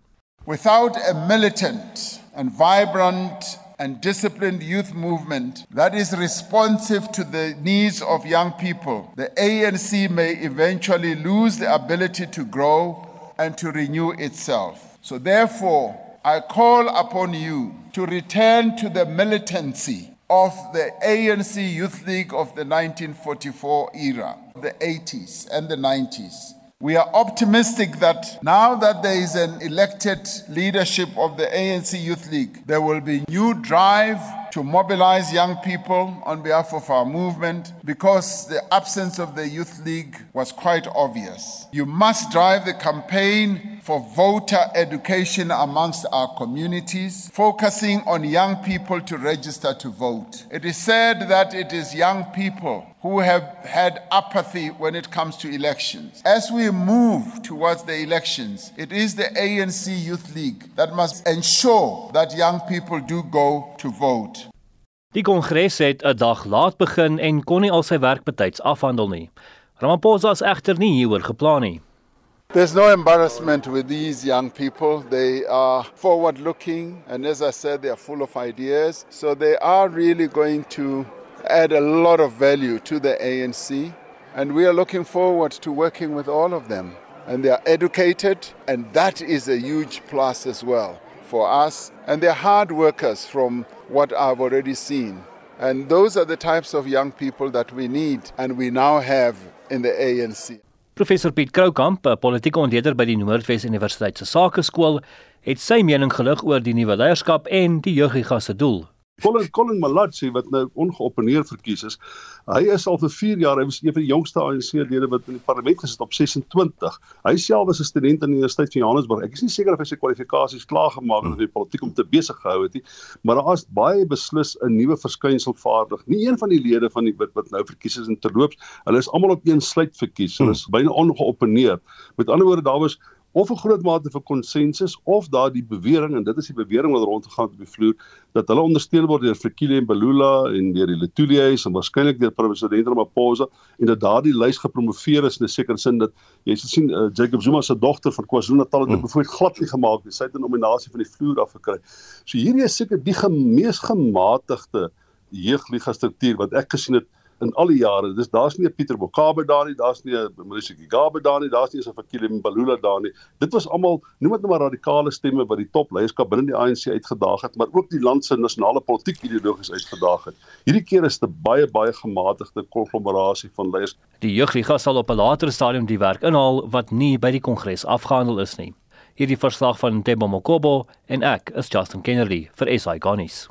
Without a militant and vibrant and disciplined youth movement that is responsive to the needs of young people, the ANC may eventually lose the ability to grow and to renew itself. So, therefore, I call upon you to return to the militancy of the ANC Youth League of the 1944 era, the 80s and the 90s. We are optimistic that now that there is an elected leadership of the ANC Youth League, there will be new drive to mobilize young people on behalf of our movement because the absence of the Youth League was quite obvious. You must drive the campaign for voter education amongst our communities, focusing on young people to register to vote. It is said that it is young people who have had apathy when it comes to elections. As we move towards the elections, it is the ANC Youth League that must ensure that young people do go to vote. Die kongres het 'n dag laat begin en kon nie al sy werk betyds afhandel nie. Ramaphosa is egter nie hieroor geplan nie. There's no embarrassment with these young people. They are forward looking, and as I said, they are full of ideas. So they are really going to add a lot of value to the ANC. And we are looking forward to working with all of them. And they are educated, and that is a huge plus as well for us. And they're hard workers from what I've already seen. And those are the types of young people that we need and we now have in the ANC. Professor Piet Kroukamp, 'n politieke ontleder by die Noordwes Universiteit se Sakeskool, het sy mening gelig oor die nuwe leierskap en die jeugiga se doel. Colin Colin Malatsi wat nou ongeopeneer verkies is. Hy is al vir 4 jaar, hy was een van die jongste ANC-lede wat in die parlement gesit op 26. Hy self was 'n student aan die Universiteit van Johannesburg. Ek is nie seker of hy sy kwalifikasies klaar gemaak het in die politiek om te besig gehou het nie, maar daar is baie beslis 'n nuwe verskynsel vaardig. Nie een van die lede van die wat, wat nou verkies is in terloops, hulle is almal op een sluit verkies. Hulle is hmm. byna ongeopeneer. Met ander woorde, daar was of 'n groot mate van konsensus of daardie bewering en dit is die bewering wat rondgegaan het op die vloer dat hulle ondersteun word deur Fikile en Balula en deur die Letulies en waarskynlik deur president Ramaphosa en dat daardie lys gepromoveer is in 'n sekere sin dat jy sien uh, Jacob Zuma se dogter van KwaZulu-Natal het mm. byvoorbeeld glad nie gemaak nie sy het 'n nominasie van die vloer af gekry. So hierdie is seker die mees gematigde jeugliga struktuur wat ek gesien het in al die jare. Dis daar's nie 'n Pieter Bokabe daar nie, daar's nie 'n Maurice Gigabe daar nie, daar's nie 'n Fakile Mbalula daar nie. Dit was almal, noem dit nou maar radikale stemme wat die top leierskap binne die ANC uitgedaag het, maar ook die land se nasionale politiek ideologies uitgedaag het. Hierdie keer is dit baie baie gematigde konglomerasie van leiers. Die jeugliga sal op 'n later stadium die werk inhaal wat nie by die kongres afgehandel is nie. Hierdie verslag van Tebo Mokobo en ek is Justin Kennedy vir SI Garnis.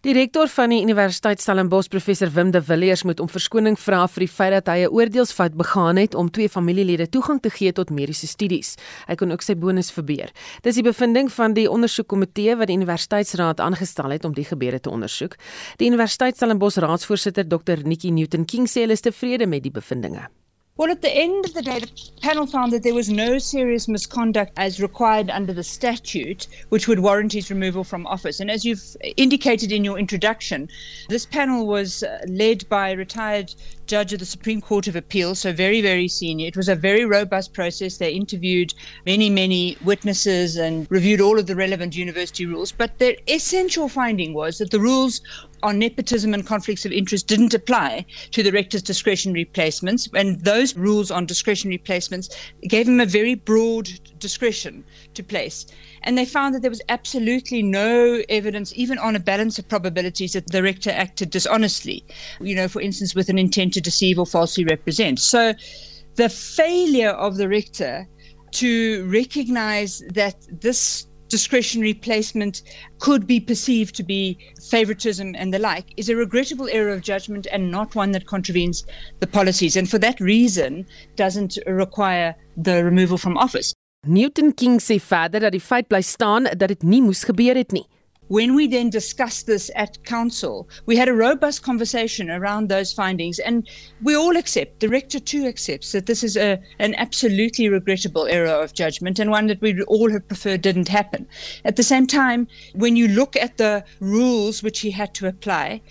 Die rektor van die Universiteit Stellenbosch, professor Wim de Villiers, moet om verskoning vra vir die feit dat hy 'n oordeelsfout begaan het om twee familielede toegang te gee tot mediese studies. Hy kon ook sy bonus verbeur. Dis die bevinding van die ondersoekkomitee wat die Universiteitsraad aangestel het om die gebeure te ondersoek. Die Universiteit Stellenbosch raadsvoorsitter Dr. Nikki Newton King sê hulle is tevrede met die bevindinge. Well, at the end of the day, the panel found that there was no serious misconduct as required under the statute, which would warrant his removal from office. And as you've indicated in your introduction, this panel was uh, led by a retired judge of the Supreme Court of Appeal, so very, very senior. It was a very robust process. They interviewed many, many witnesses and reviewed all of the relevant university rules. But their essential finding was that the rules on nepotism and conflicts of interest didn't apply to the rector's discretionary placements, and those rules on discretionary placements gave him a very broad discretion to place. And they found that there was absolutely no evidence, even on a balance of probabilities, that the rector acted dishonestly, you know, for instance, with an intent to deceive or falsely represent. So the failure of the rector to recognize that this discretionary placement could be perceived to be favoritism and the like is a regrettable error of judgment and not one that contravenes the policies and for that reason doesn't require the removal from office. Newton King sê verder dat die feit bly staan dat dit nie moes gebeur het nie. When we then discussed this at council, we had a robust conversation around those findings, and we all accept, the rector too accepts, that this is a, an absolutely regrettable error of judgment and one that we all have preferred didn't happen. At the same time, when you look at the rules which he had to apply,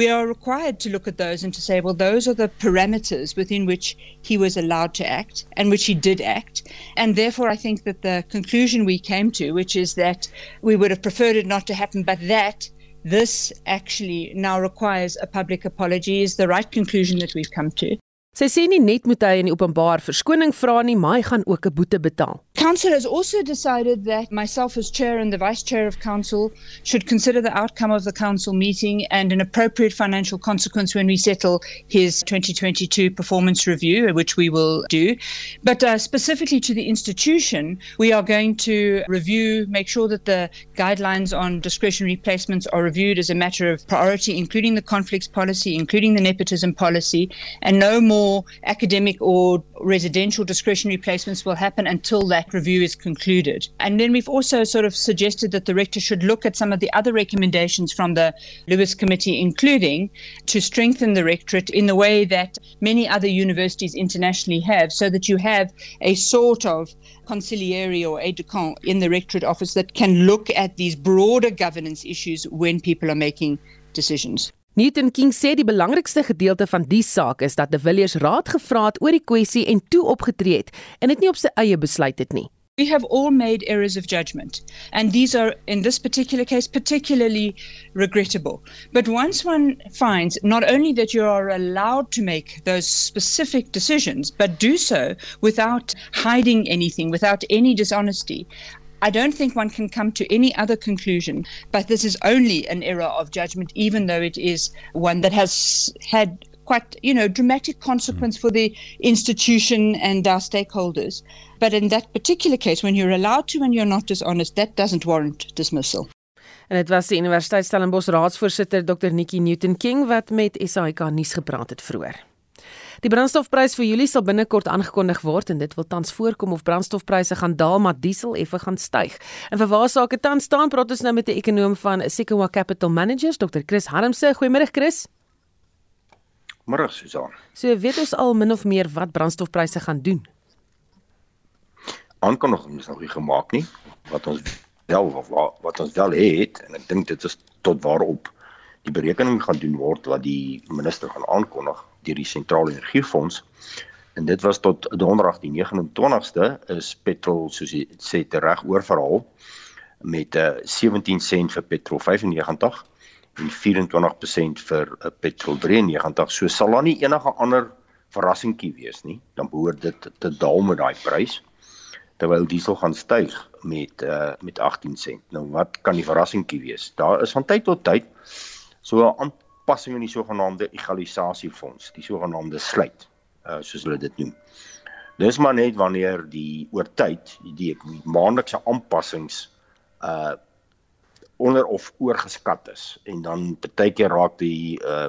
we are required to look at those and to say, well, those are the parameters within which he was allowed to act and which he did act. And therefore, I think that the conclusion we came to, which is that we would have preferred it not to happen, but that this actually now requires a public apology is the right conclusion that we've come to. Sy sê nie net moet hy in die openbaar verskoning vra nie, maar hy gaan ook 'n boete betaal. Council has also decided that myself as chair and the vice chair of council should consider the outcome of the council meeting and an appropriate financial consequence when we settle his 2022 performance review, which we will do. But uh, specifically to the institution, we are going to review, make sure that the guidelines on discretionary placements are reviewed as a matter of priority, including the conflicts policy, including the nepotism policy, and no more academic or residential discretionary placements will happen until that review is concluded. And then we've also sort of suggested that the rector should look at some of the other recommendations from the Lewis Committee, including to strengthen the rectorate in the way that many other universities internationally have, so that you have a sort of conciliary or aide de camp in the rectorate office that can look at these broader governance issues when people are making decisions. Newton King sê die belangrikste gedeelte van die saak is dat De Villiers raad gevra het oor die kwessie en toe opgetree het en dit nie op sy eie besluit het nie. We have all made errors of judgment, and these are, in this particular case, particularly regrettable. But once one finds not only that you are allowed to make those specific decisions, but do so without hiding anything, without any dishonesty, I don't think one can come to any other conclusion, but this is only an error of judgment, even though it is one that has had quite, you know, dramatic consequence for the institution and our stakeholders. But in that particular case, when you're allowed to and you're not dishonest, that doesn't warrant dismissal. En dit was die Universiteit Stellenbosch raadsvoorsitter Dr Nikki Newton King wat met SAK nuus gepraat het vroeër. Die brandstofprys vir Julie sal binnekort aangekondig word en dit wil tans voorkom of brandstofpryse gaan daal maar diesel effe gaan styg. En vir waar sake tans staan praat ons nou met 'n ekonom van Sequoia Capital Managers, Dr. Chris Harmse. Goeiemôre Chris. Môre Susan. So weet ons al min of meer wat brandstofpryse gaan doen. Aankondiging is nog nie gemaak nie. Wat ons wel wat ons wel het en ek dink dit is tot waarop die berekening gaan doen word wat die minister gaan aankondig deur die sentrale energiefonds. En dit was tot donderdag die 29ste is petrol soos jy sê reg oorverhaal met 'n uh, 17 sent vir petrol 95 en 24% vir 'n uh, petrol 93 so sal daar nie enige ander verrassingkie wees nie. Dan behoort dit te daal met daai prys terwyl diesel gaan styg met uh, met 18 sent. Nou wat kan die verrassingkie wees? Daar is van tyd tot tyd so 'n aanpassing in die sogenaamde egalisasiefonds, die sogenaamde sluit, uh soos hulle dit noem. Dis maar net wanneer die oor tyd die, maandelikse aanpassings uh onder of oorgeskat is en dan baie keer raak die uh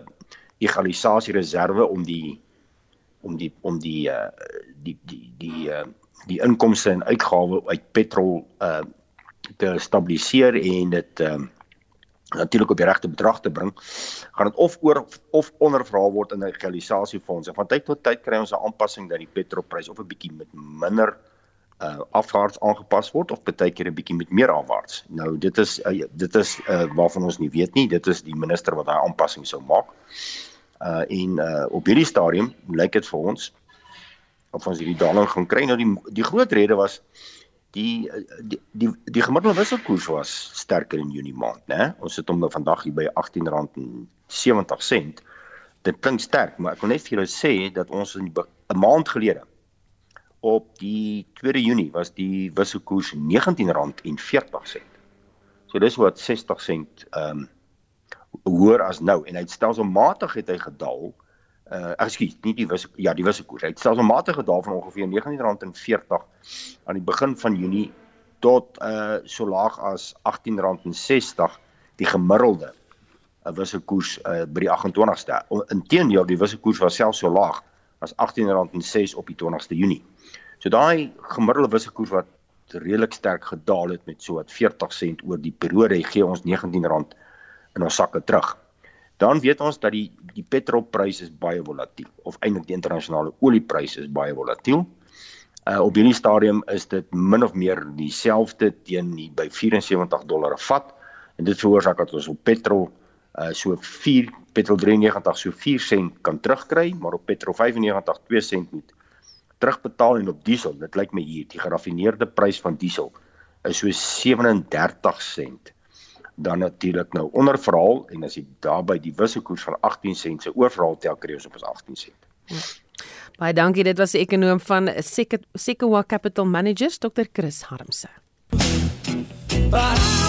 egalisasie reserve om die om die om die uh die die die uh die inkomste en uitgawes uit petrol uh te stabiliseer en dit uh natuurlik op die regte bedrag te bring, gaan dit of oor of onderverhaal word in 'n egalisasiefonds. En van tyd tot tyd kry ons 'n aanpassing dat die petrolprys of 'n bietjie met minder uh afwaarts aangepas word of baie keer 'n bietjie met meer afwaarts. Nou dit is uh, dit is uh waarvan ons nie weet nie. Dit is die minister wat daai aanpassing sou maak. Uh en uh op hierdie stadium lyk dit vir ons of ons hierdie daling gaan kry. Nou die die groot rede was die die die, die gemiddelde wisselkoers was sterker in Junie maand, né? Ons sit hom nou vandag hier by R18.70. Dit klink sterk, maar ek wil net vir julle sê dat ons in 'n maand gelede op die 2 Junie was die wisselkoers R19.40. So dis wat 60 sent ehm um, hoër as nou en hy het stelselmatig het hy gedaal uh ekskuus, nie die wisse ja, die wisselkoers. Hy het stelselmatig gedaal van ongeveer R19.40 aan die begin van Junie tot uh so laag as R18.60 die gemiddelde 'n uh, wisselkoers uh by die 28ste. Inteendeel, die wisselkoers was selfs so laag as R18.06 op die 20ste Junie. So daai gemiddelde wisselkoers wat redelik sterk gedaal het met so wat 40 sent oor die periode gee ons R19 in ons sakke terug dan weet ons dat die die petrolprys is baie volatiel of eintlik die internasionale oliepryse is baie volatiel. Uh op hierdie stadium is dit min of meer dieselfde teen die by 74 dollar 'n vat en dit veroorsaak dat ons op petrol uh so 4 petrol 93 so 4 sent kan terugkry, maar op petrol 95 2 sent moet terugbetaal en op diesel, dit lyk my hier, die geraffineerde prys van diesel is so 37 sent dan natuurlik nou onderverhaal en as jy daarby die wisselkoers van 18 sent se oorverhaal tel kry ons op ons 18 sent. Baie dankie, dit was die ekonom van Sekewa Capital Managers Dr. Chris Harmse. But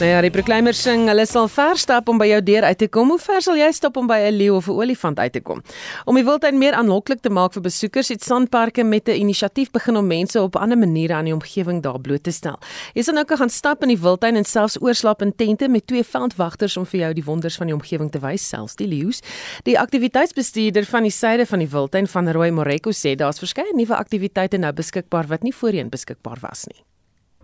Nou ja, die proklaimer sing, hulle sal ver stap om by jou deur uit te kom. Hoe ver sal jy stap om by 'n leeu of 'n olifant uit te kom? Om die wildtuin meer aanloklik te maak vir besoekers, het Sandparke met 'n inisiatief begin om mense op ander maniere aan die omgewing daar bloot te stel. Jy sal nou kan gaan stap in die wildtuin en selfs oorslaap in tente met twee veldwagters om vir jou die wonders van die omgewing te wys, selfs die leeu's. Die aktiwiteitsbestuurder van die suide van die wildtuin van Rooi Moreko sê daar's verskeie nuwe aktiwiteite nou beskikbaar wat nie voorheen beskikbaar was nie.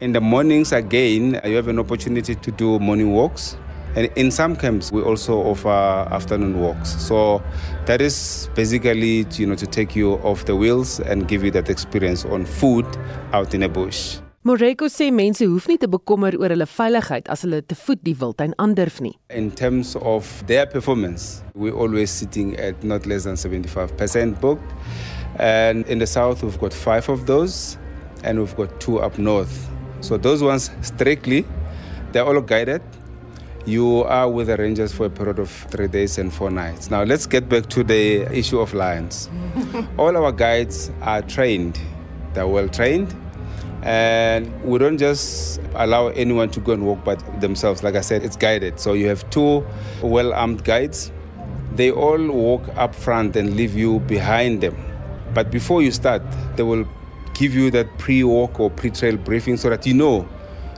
In the mornings again, you have an opportunity to do morning walks. And in some camps, we also offer afternoon walks. So that is basically, you know, to take you off the wheels and give you that experience on food out in the bush. Moreko sê mense hoef nie te bekommer oor hulle veiligheid as hulle te voet die wildtuin aandurf nie. In terms of their performance, we always sitting at not less than 75% booked. And in the south we've got 5 of those and we've got 2 up north. So those ones strictly, they're all guided. You are with the rangers for a period of three days and four nights. Now let's get back to the issue of lions. *laughs* all our guides are trained. They're well trained. And we don't just allow anyone to go and walk by themselves. Like I said, it's guided. So you have two well armed guides. They all walk up front and leave you behind them. But before you start, they will give you that pre-walk or pre-trail briefing so that you know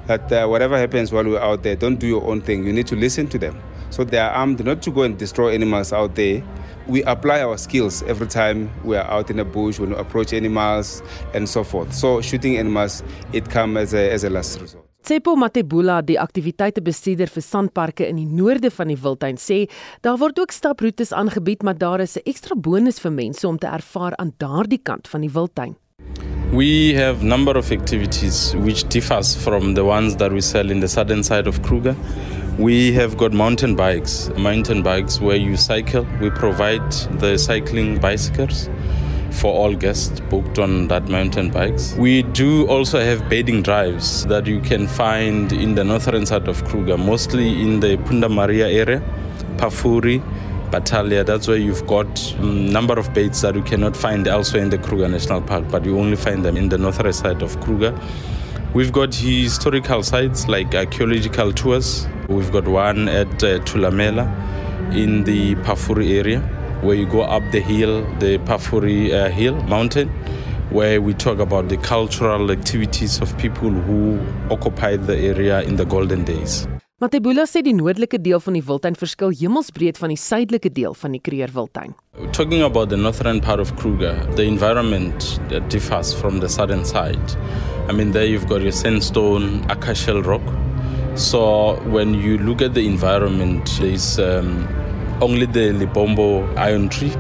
that uh, whatever happens while we're out there, don't do your own thing. You need to listen to them. So they are armed not to go and destroy animals out there. We apply our skills every time we are out in the bush, when we approach animals and so forth. So shooting animals, it comes as a, as a last resort. Tsepo Matebula, die aktiwiteitebestuurder vir sandparke in die noorde van die Wildtuin, sê daar word ook staproetes aangebied, maar daar is 'n ekstra bonus vir mense om te ervaar aan daardie kant van die Wildtuin. We have number of activities which differs from the ones that we sell in the southern side of Kruger. We have got mountain bikes, mountain bikes where you cycle. We provide the cycling bicycles for all guests booked on that mountain bikes. We do also have bedding drives that you can find in the northern side of Kruger, mostly in the Punda Maria area, Pafuri, Batalia. That's where you've got a um, number of baits that you cannot find elsewhere in the Kruger National Park, but you only find them in the northern side of Kruger. We've got historical sites like archaeological tours. We've got one at uh, Tulamela in the Pafuri area, where you go up the hill, the Pafuri uh, Hill mountain, where we talk about the cultural activities of people who occupied the area in the golden days. Matebula sê die noordelike deel van die wildtuin verskil hemelsbreed van die suidelike deel van die Kruger wildtuin. Talking about the northern part of Kruger, the environment that differs from the southern side. I mean there you've got your sandstone, acacial rock. So when you look at the environment, there's um, only the Libombo iron tree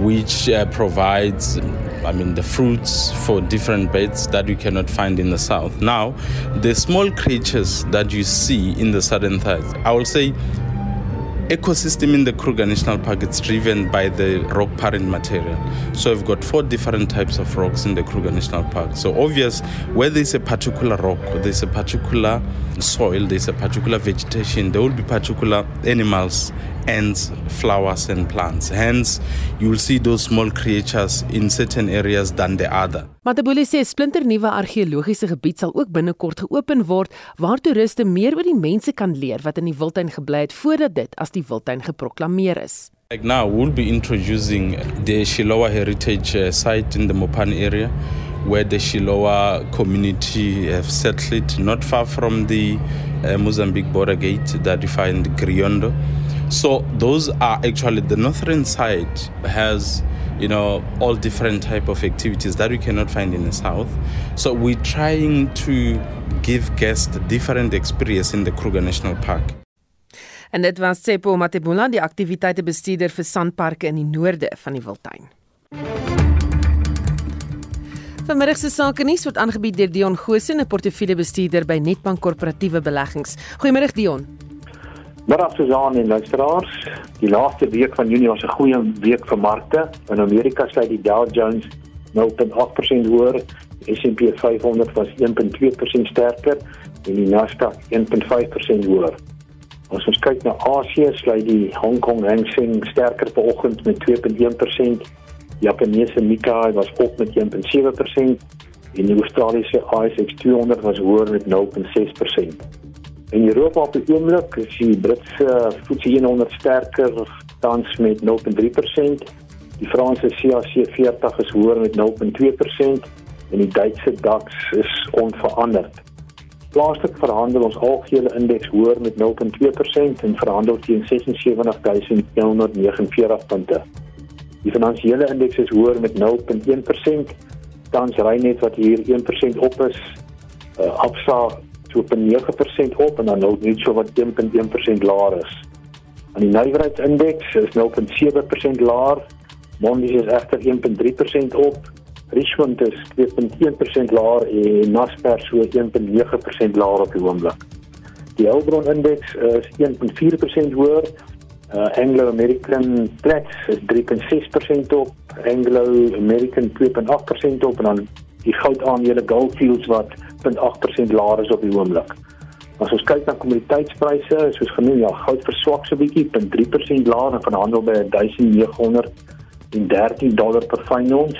which uh, provides I mean the fruits for different beds that you cannot find in the south. Now, the small creatures that you see in the southern side, I will say ecosystem in the Kruger National Park is driven by the rock parent material. So we've got four different types of rocks in the Kruger National Park. So obvious where there's a particular rock, there's a particular soil, there's a particular vegetation, there will be particular animals ants, flowers and plants. Hence, you will see those small creatures in certain areas than the other. Matabuli sê 'n splinternuwe argeologiese gebied sal ook binnekort geopen word waar toeriste meer oor die mense kan leer wat in die wildtuin gebly het voordat dit as die wildtuin geproklaameer is. Like now, we'll be introducing the Shilowa Heritage uh, Site in the Mopan area, where the Shilowa community have settled not far from the uh, Mozambique border gate that you find Griondo. So those are actually the northern side has you know all different type of activities that we cannot find in the south. So we're trying to give guests different experience in the Kruger National Park. En dit was Tsepo Matebula, die aktiwiteitebestuurder vir sandparke in die noorde van die Wildtuin. Vanmiddag se sake nuus word aangebied deur Dion Goshen, 'n portefeuljebestuurder by Netbank Korporatiewe Beleggings. Goeiemôre Dion. Middag Susan en luisteraars. Die laaste week van Junie was 'n goeie week vir markte. In Amerika sluit die Dow Jones 0.8% hoër, die S&P 500 was 1.2% sterker en die Nasdaq 1.5% hoër. As ons kyk na Asië, sluit die Hong Kong Hang Seng sterker vanoggend met 2.1%. Japaneese Nikkei was op met 1.7% en die Australiese ASX 200 was hoër met 0.6%. In Europa op die oomblik is die Britse FTSE 100 sterker tans met 0.3%. Die Franse CAC 40 is hoër met 0.2% en die Duitse DAX is onveranderd. Plaaslik verhandel ons algehele indeks hoër met 0.2% en verhandel teen 76149 punte. Die finansiële indeks is hoër met 0.1%. Tans ry net wat hier 1% op is. Uh, Absa so op 9% op en dan nou net so wat 1.1% laer is. Aan die nywerheidsindeks is 0.7% laer. Mondis is egter 1.3% op. Richmond is 2.1% laer en Naspers so 1.9% laer op die oomblik. Die Elbron indeks is 1.4% hoër. Uh, Anglo American Platts is 3.6% op. Anglo American 2.8% op en dan die goudaandele Gold Fields wat 0.8% laer is op die oomblik. As ons kyk na kommoditeitspryse, soos genoem, ja, goud verswak so bietjie, 0.3% laer en verhandel by 1913 dollar per fyn ons.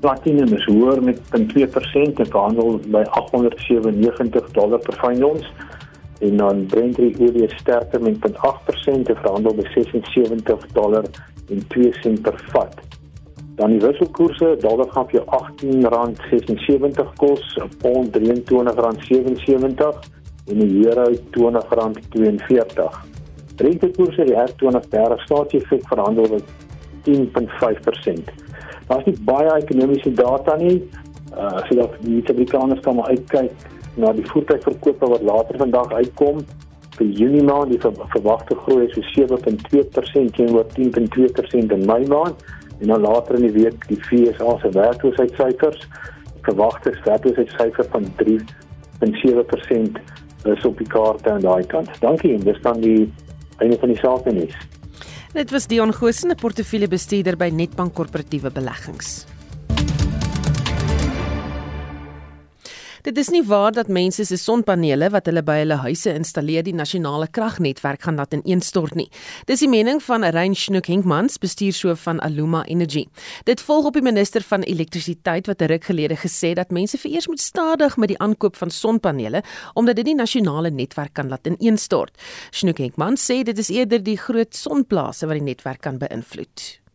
Platinum is hoër met 0.2% en verhandel by 897 dollar per fyn ons. En dan Brent olie is sterker met 0.8% en verhandel by 76 dollar en 2 sent per vat. Dan die wisselkoerse, dollar gaan vir jou R18.76 kos, pond R23.77 en 'n euro R20.42. Rentekoerse die R20 staatsefek verhandel met 10.5%. Daar's nie baie ekonomiese data nie. Uh so dat die Amerikaners kan maar uitkyk na die voertuigverkope wat later vandag uitkom. Vir Junie maand die verwagte groei is so 7.2% teenoor 10.2% in Mei maand en dan later in die week die FSA se werkloosheidssyfers. Verwagte werkloosheidssyfer van 3.7% is op die kaart aan daai kant. Dankie en dis dan die einde van die sake nuus. Dit was Dion Goosen, 'n portefeuljebestuurder by Netbank Korporatiewe Beleggings. Dit is nie waar dat mense se sonpanele wat hulle by hulle huise installeer die nasionale kragnetwerk gaan laat ineenstort nie. Dis die mening van Rein Schnoek Henkmans, bestuurshoof van Aluma Energy. Dit volg op die minister van elektrisiteit wat 'n ruk gelede gesê dat mense vereers moet stadig met die aankoop van sonpanele omdat dit die nasionale netwerk kan laat ineenstort. Schnoek Henkmans sê dit is eerder die groot sonplase wat die netwerk kan beïnvloed.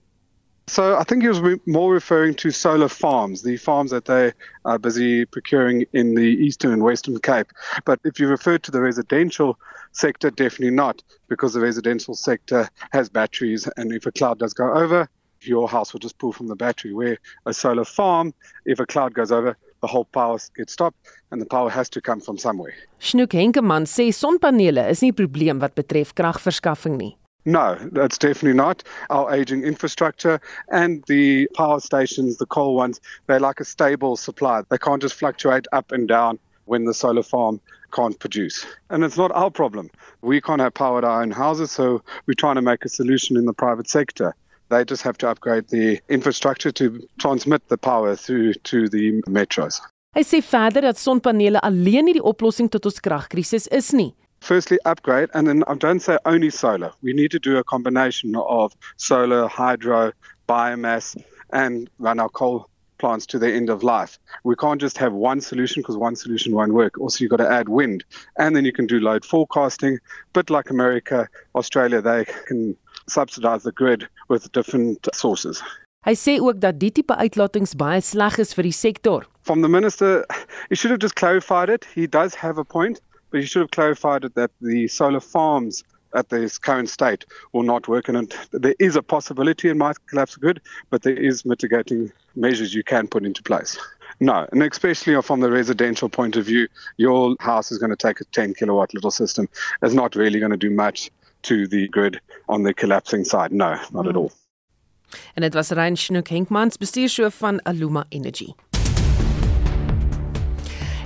So I think he was more referring to solar farms, the farms that they are busy procuring in the eastern and western Cape. But if you refer to the residential sector, definitely not, because the residential sector has batteries, and if a cloud does go over, your house will just pull from the battery. Where a solar farm, if a cloud goes over, the whole power gets stopped and the power has to come from somewhere. Snoek Henkemann sê sonpanele is nie probleem wat betref kragverskaffing nie. No, that's definitely not. Our aging infrastructure and the power stations, the coal ones, they're like a stable supply. They can't just fluctuate up and down when the solar farm can't produce. And it's not our problem. We can't have power at our own houses, so we're trying to make a solution in the private sector. They just have to upgrade the infrastructure to transmit the power through to the metros. Hy sê verder dat sonpanele alleen nie die oplossing tot ons kragkrisis is nie. Firstly upgrade and then I don't say only solar. We need to do a combination of solar, hydro, biomass and run our coal plants to their end of life. We can't just have one solution because one solution won't work. Also you've got to add wind and then you can do load forecasting. But like America, Australia, they can subsidize the grid with different sources. Hy sê ook dat die tipe uitlatings baie sleg is vir die sektor. From the minister, he should have just clarified it. He does have a point. But you should have clarified that the solar farms at this current state will not work and there is a possibility it might collapse good but there is mitigating measures you can put into place. No and especially from the residential point of view your house is going to take a 10 kilowatt little system. It's not really going to do much to the grid on the collapsing side. No not mm. at all. En dit was Rein Schnoek Henkmans bestuurshoof van Aluma Energy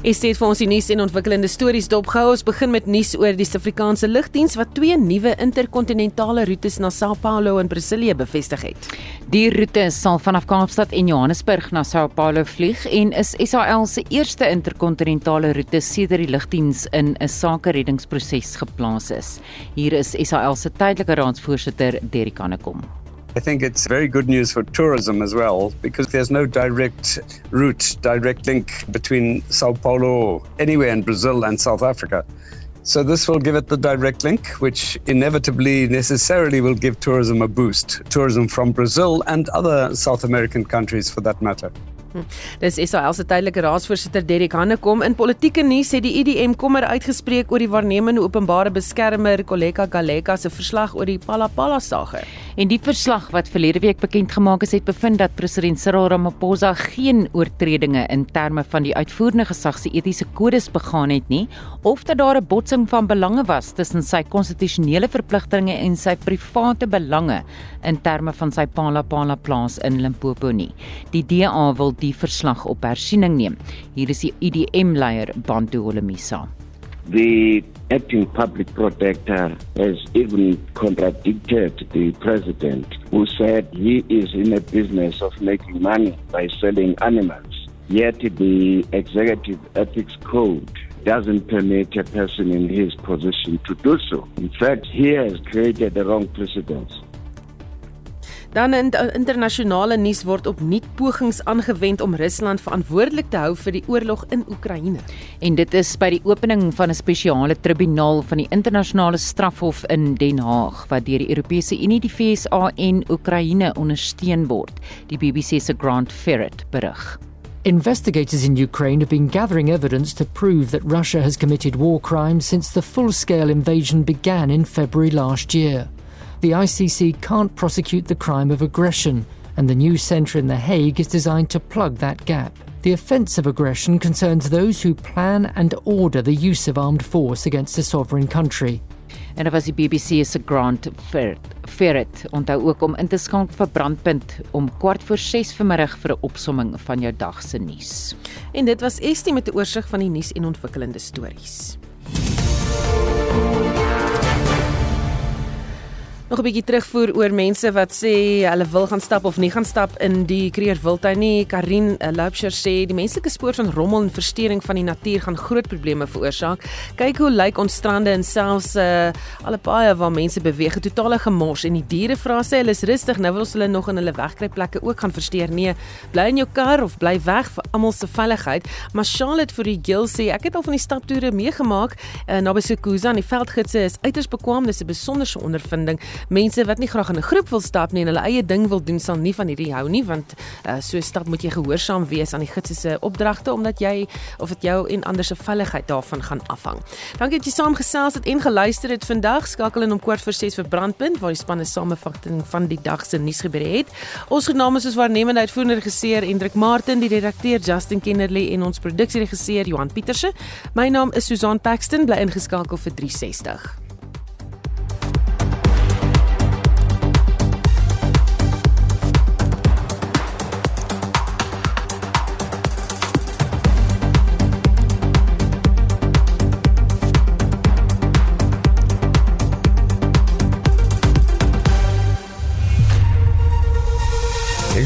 Estie het vir ons die nuus en ontwikkelende stories dopgehou. Ons begin met nuus oor die Suid-Afrikaanse lugdiens wat twee nuwe interkontinentale roetes na Sao Paulo in Brasilië bevestig het. Die roete sal vanaf Kaapstad en Johannesburg na Sao Paulo vlieg en is SAL se eerste interkontinentale roete sedert die lugdiens in 'n sakereddingsproses geplaas is. Hier is SAL se tydelike raadsvoorsitter Derrick Hanekom. I think it's very good news for tourism as well because there's no direct route, direct link between Sao Paulo, anywhere in Brazil and South Africa. So this will give it the direct link, which inevitably, necessarily will give tourism a boost. Tourism from Brazil and other South American countries for that matter. Hm. Dis Israel se tydelike raadsvoorsitter Derek Hannekom in politieke nuus het die IDM kommer uitgespreek oor die waarnemende openbare beskermer Koleka Galeka se verslag oor die Palapala saga. En die verslag wat verlede week bekend gemaak is, het bevind dat president Cyril Ramaphosa geen oortredinge in terme van die uitvoerende gesag se etiese kodes begaan het nie, of dat daar 'n botsing van belange was tussen sy konstitusionele verpligtinge en sy private belange in terme van sy Palapala plaas in Limpopo nie. Die DA wil die verslag op hersiening neem. Hier is die IDM-leier Bantu Holomisa. The acting public protector has even contradicted the president who said he is in a business of making money by selling animals. Yet the executive ethics code doesn't permit a person in his position to do so. In fact, he has created the wrong precedence. Dan in internasionale nuus word opnuut pogings aangewend om Rusland verantwoordelik te hou vir die oorlog in Oekraïne. En dit is by die opening van 'n spesiale tribunaal van die internasionale strafhof in Den Haag wat deur die Europese Unie, die VSA en Oekraïne ondersteun word. Die BBC se Grant Ferret berig. Investigators in Ukraine have been gathering evidence to prove that Russia has committed war crimes since the full scale invasion began in February last year. The ICC can't prosecute the crime of aggression, and the new centre in The Hague is designed to plug that gap. The offence of aggression concerns those who plan and order the use of armed force against a sovereign country. En dit was die BBC se Grant Ferret. Ferret onthou ook om in te skakel vir Brandpunt om kwart voor 6 vanmiddag vir 'n opsomming van jou dag se nuus. En dit was Estie met 'n oorsig van die nuus en ontwikkelende stories. Nog 'n bietjie terugvoer oor mense wat sê hulle wil gaan stap of nie gaan stap in die Kreer Wildtuin nie. Karin eh, Loubser sê die menslike spoor van rommel en verstoring van die natuur gaan groot probleme veroorsaak. Kyk hoe lyk ons strande en selfs uh, alle paaie waar mense beweeg, totale gemors en die diere vra sê hulle is rustig, nou wil ons hulle nog in hulle wegkruipplekke ook gaan versteur. Nee, bly in jou kar of bly weg vir almal se veiligheid. Maar Charlotte vir die Gill sê ek het al van die staptoere meegemaak uh, naby Sokuza en die veldgidse is uiters bekwam, dis 'n besonderse ondervinding mense wat nie graag in 'n groep wil stap nie en hulle eie ding wil doen sal nie van hierdie hou nie want uh, so stap moet jy gehoorsaam wees aan die gids se opdragte omdat jy of dit jou en ander se veiligheid daarvan gaan afhang. Dankie dat jy saamgesels het en geluister het vandag. Skakel in om kwart voor 6 vir Brandpunt waar die span 'n samevatting van die dag se nuus gebeure het. Ons gename soos waarnemende uitvoerende regisseur Hendrik Martin, die redakteur Justin Kennerly en ons produksieregisseur Johan Pieterse. My naam is Susan Paxton, bly ingeskakel vir 360.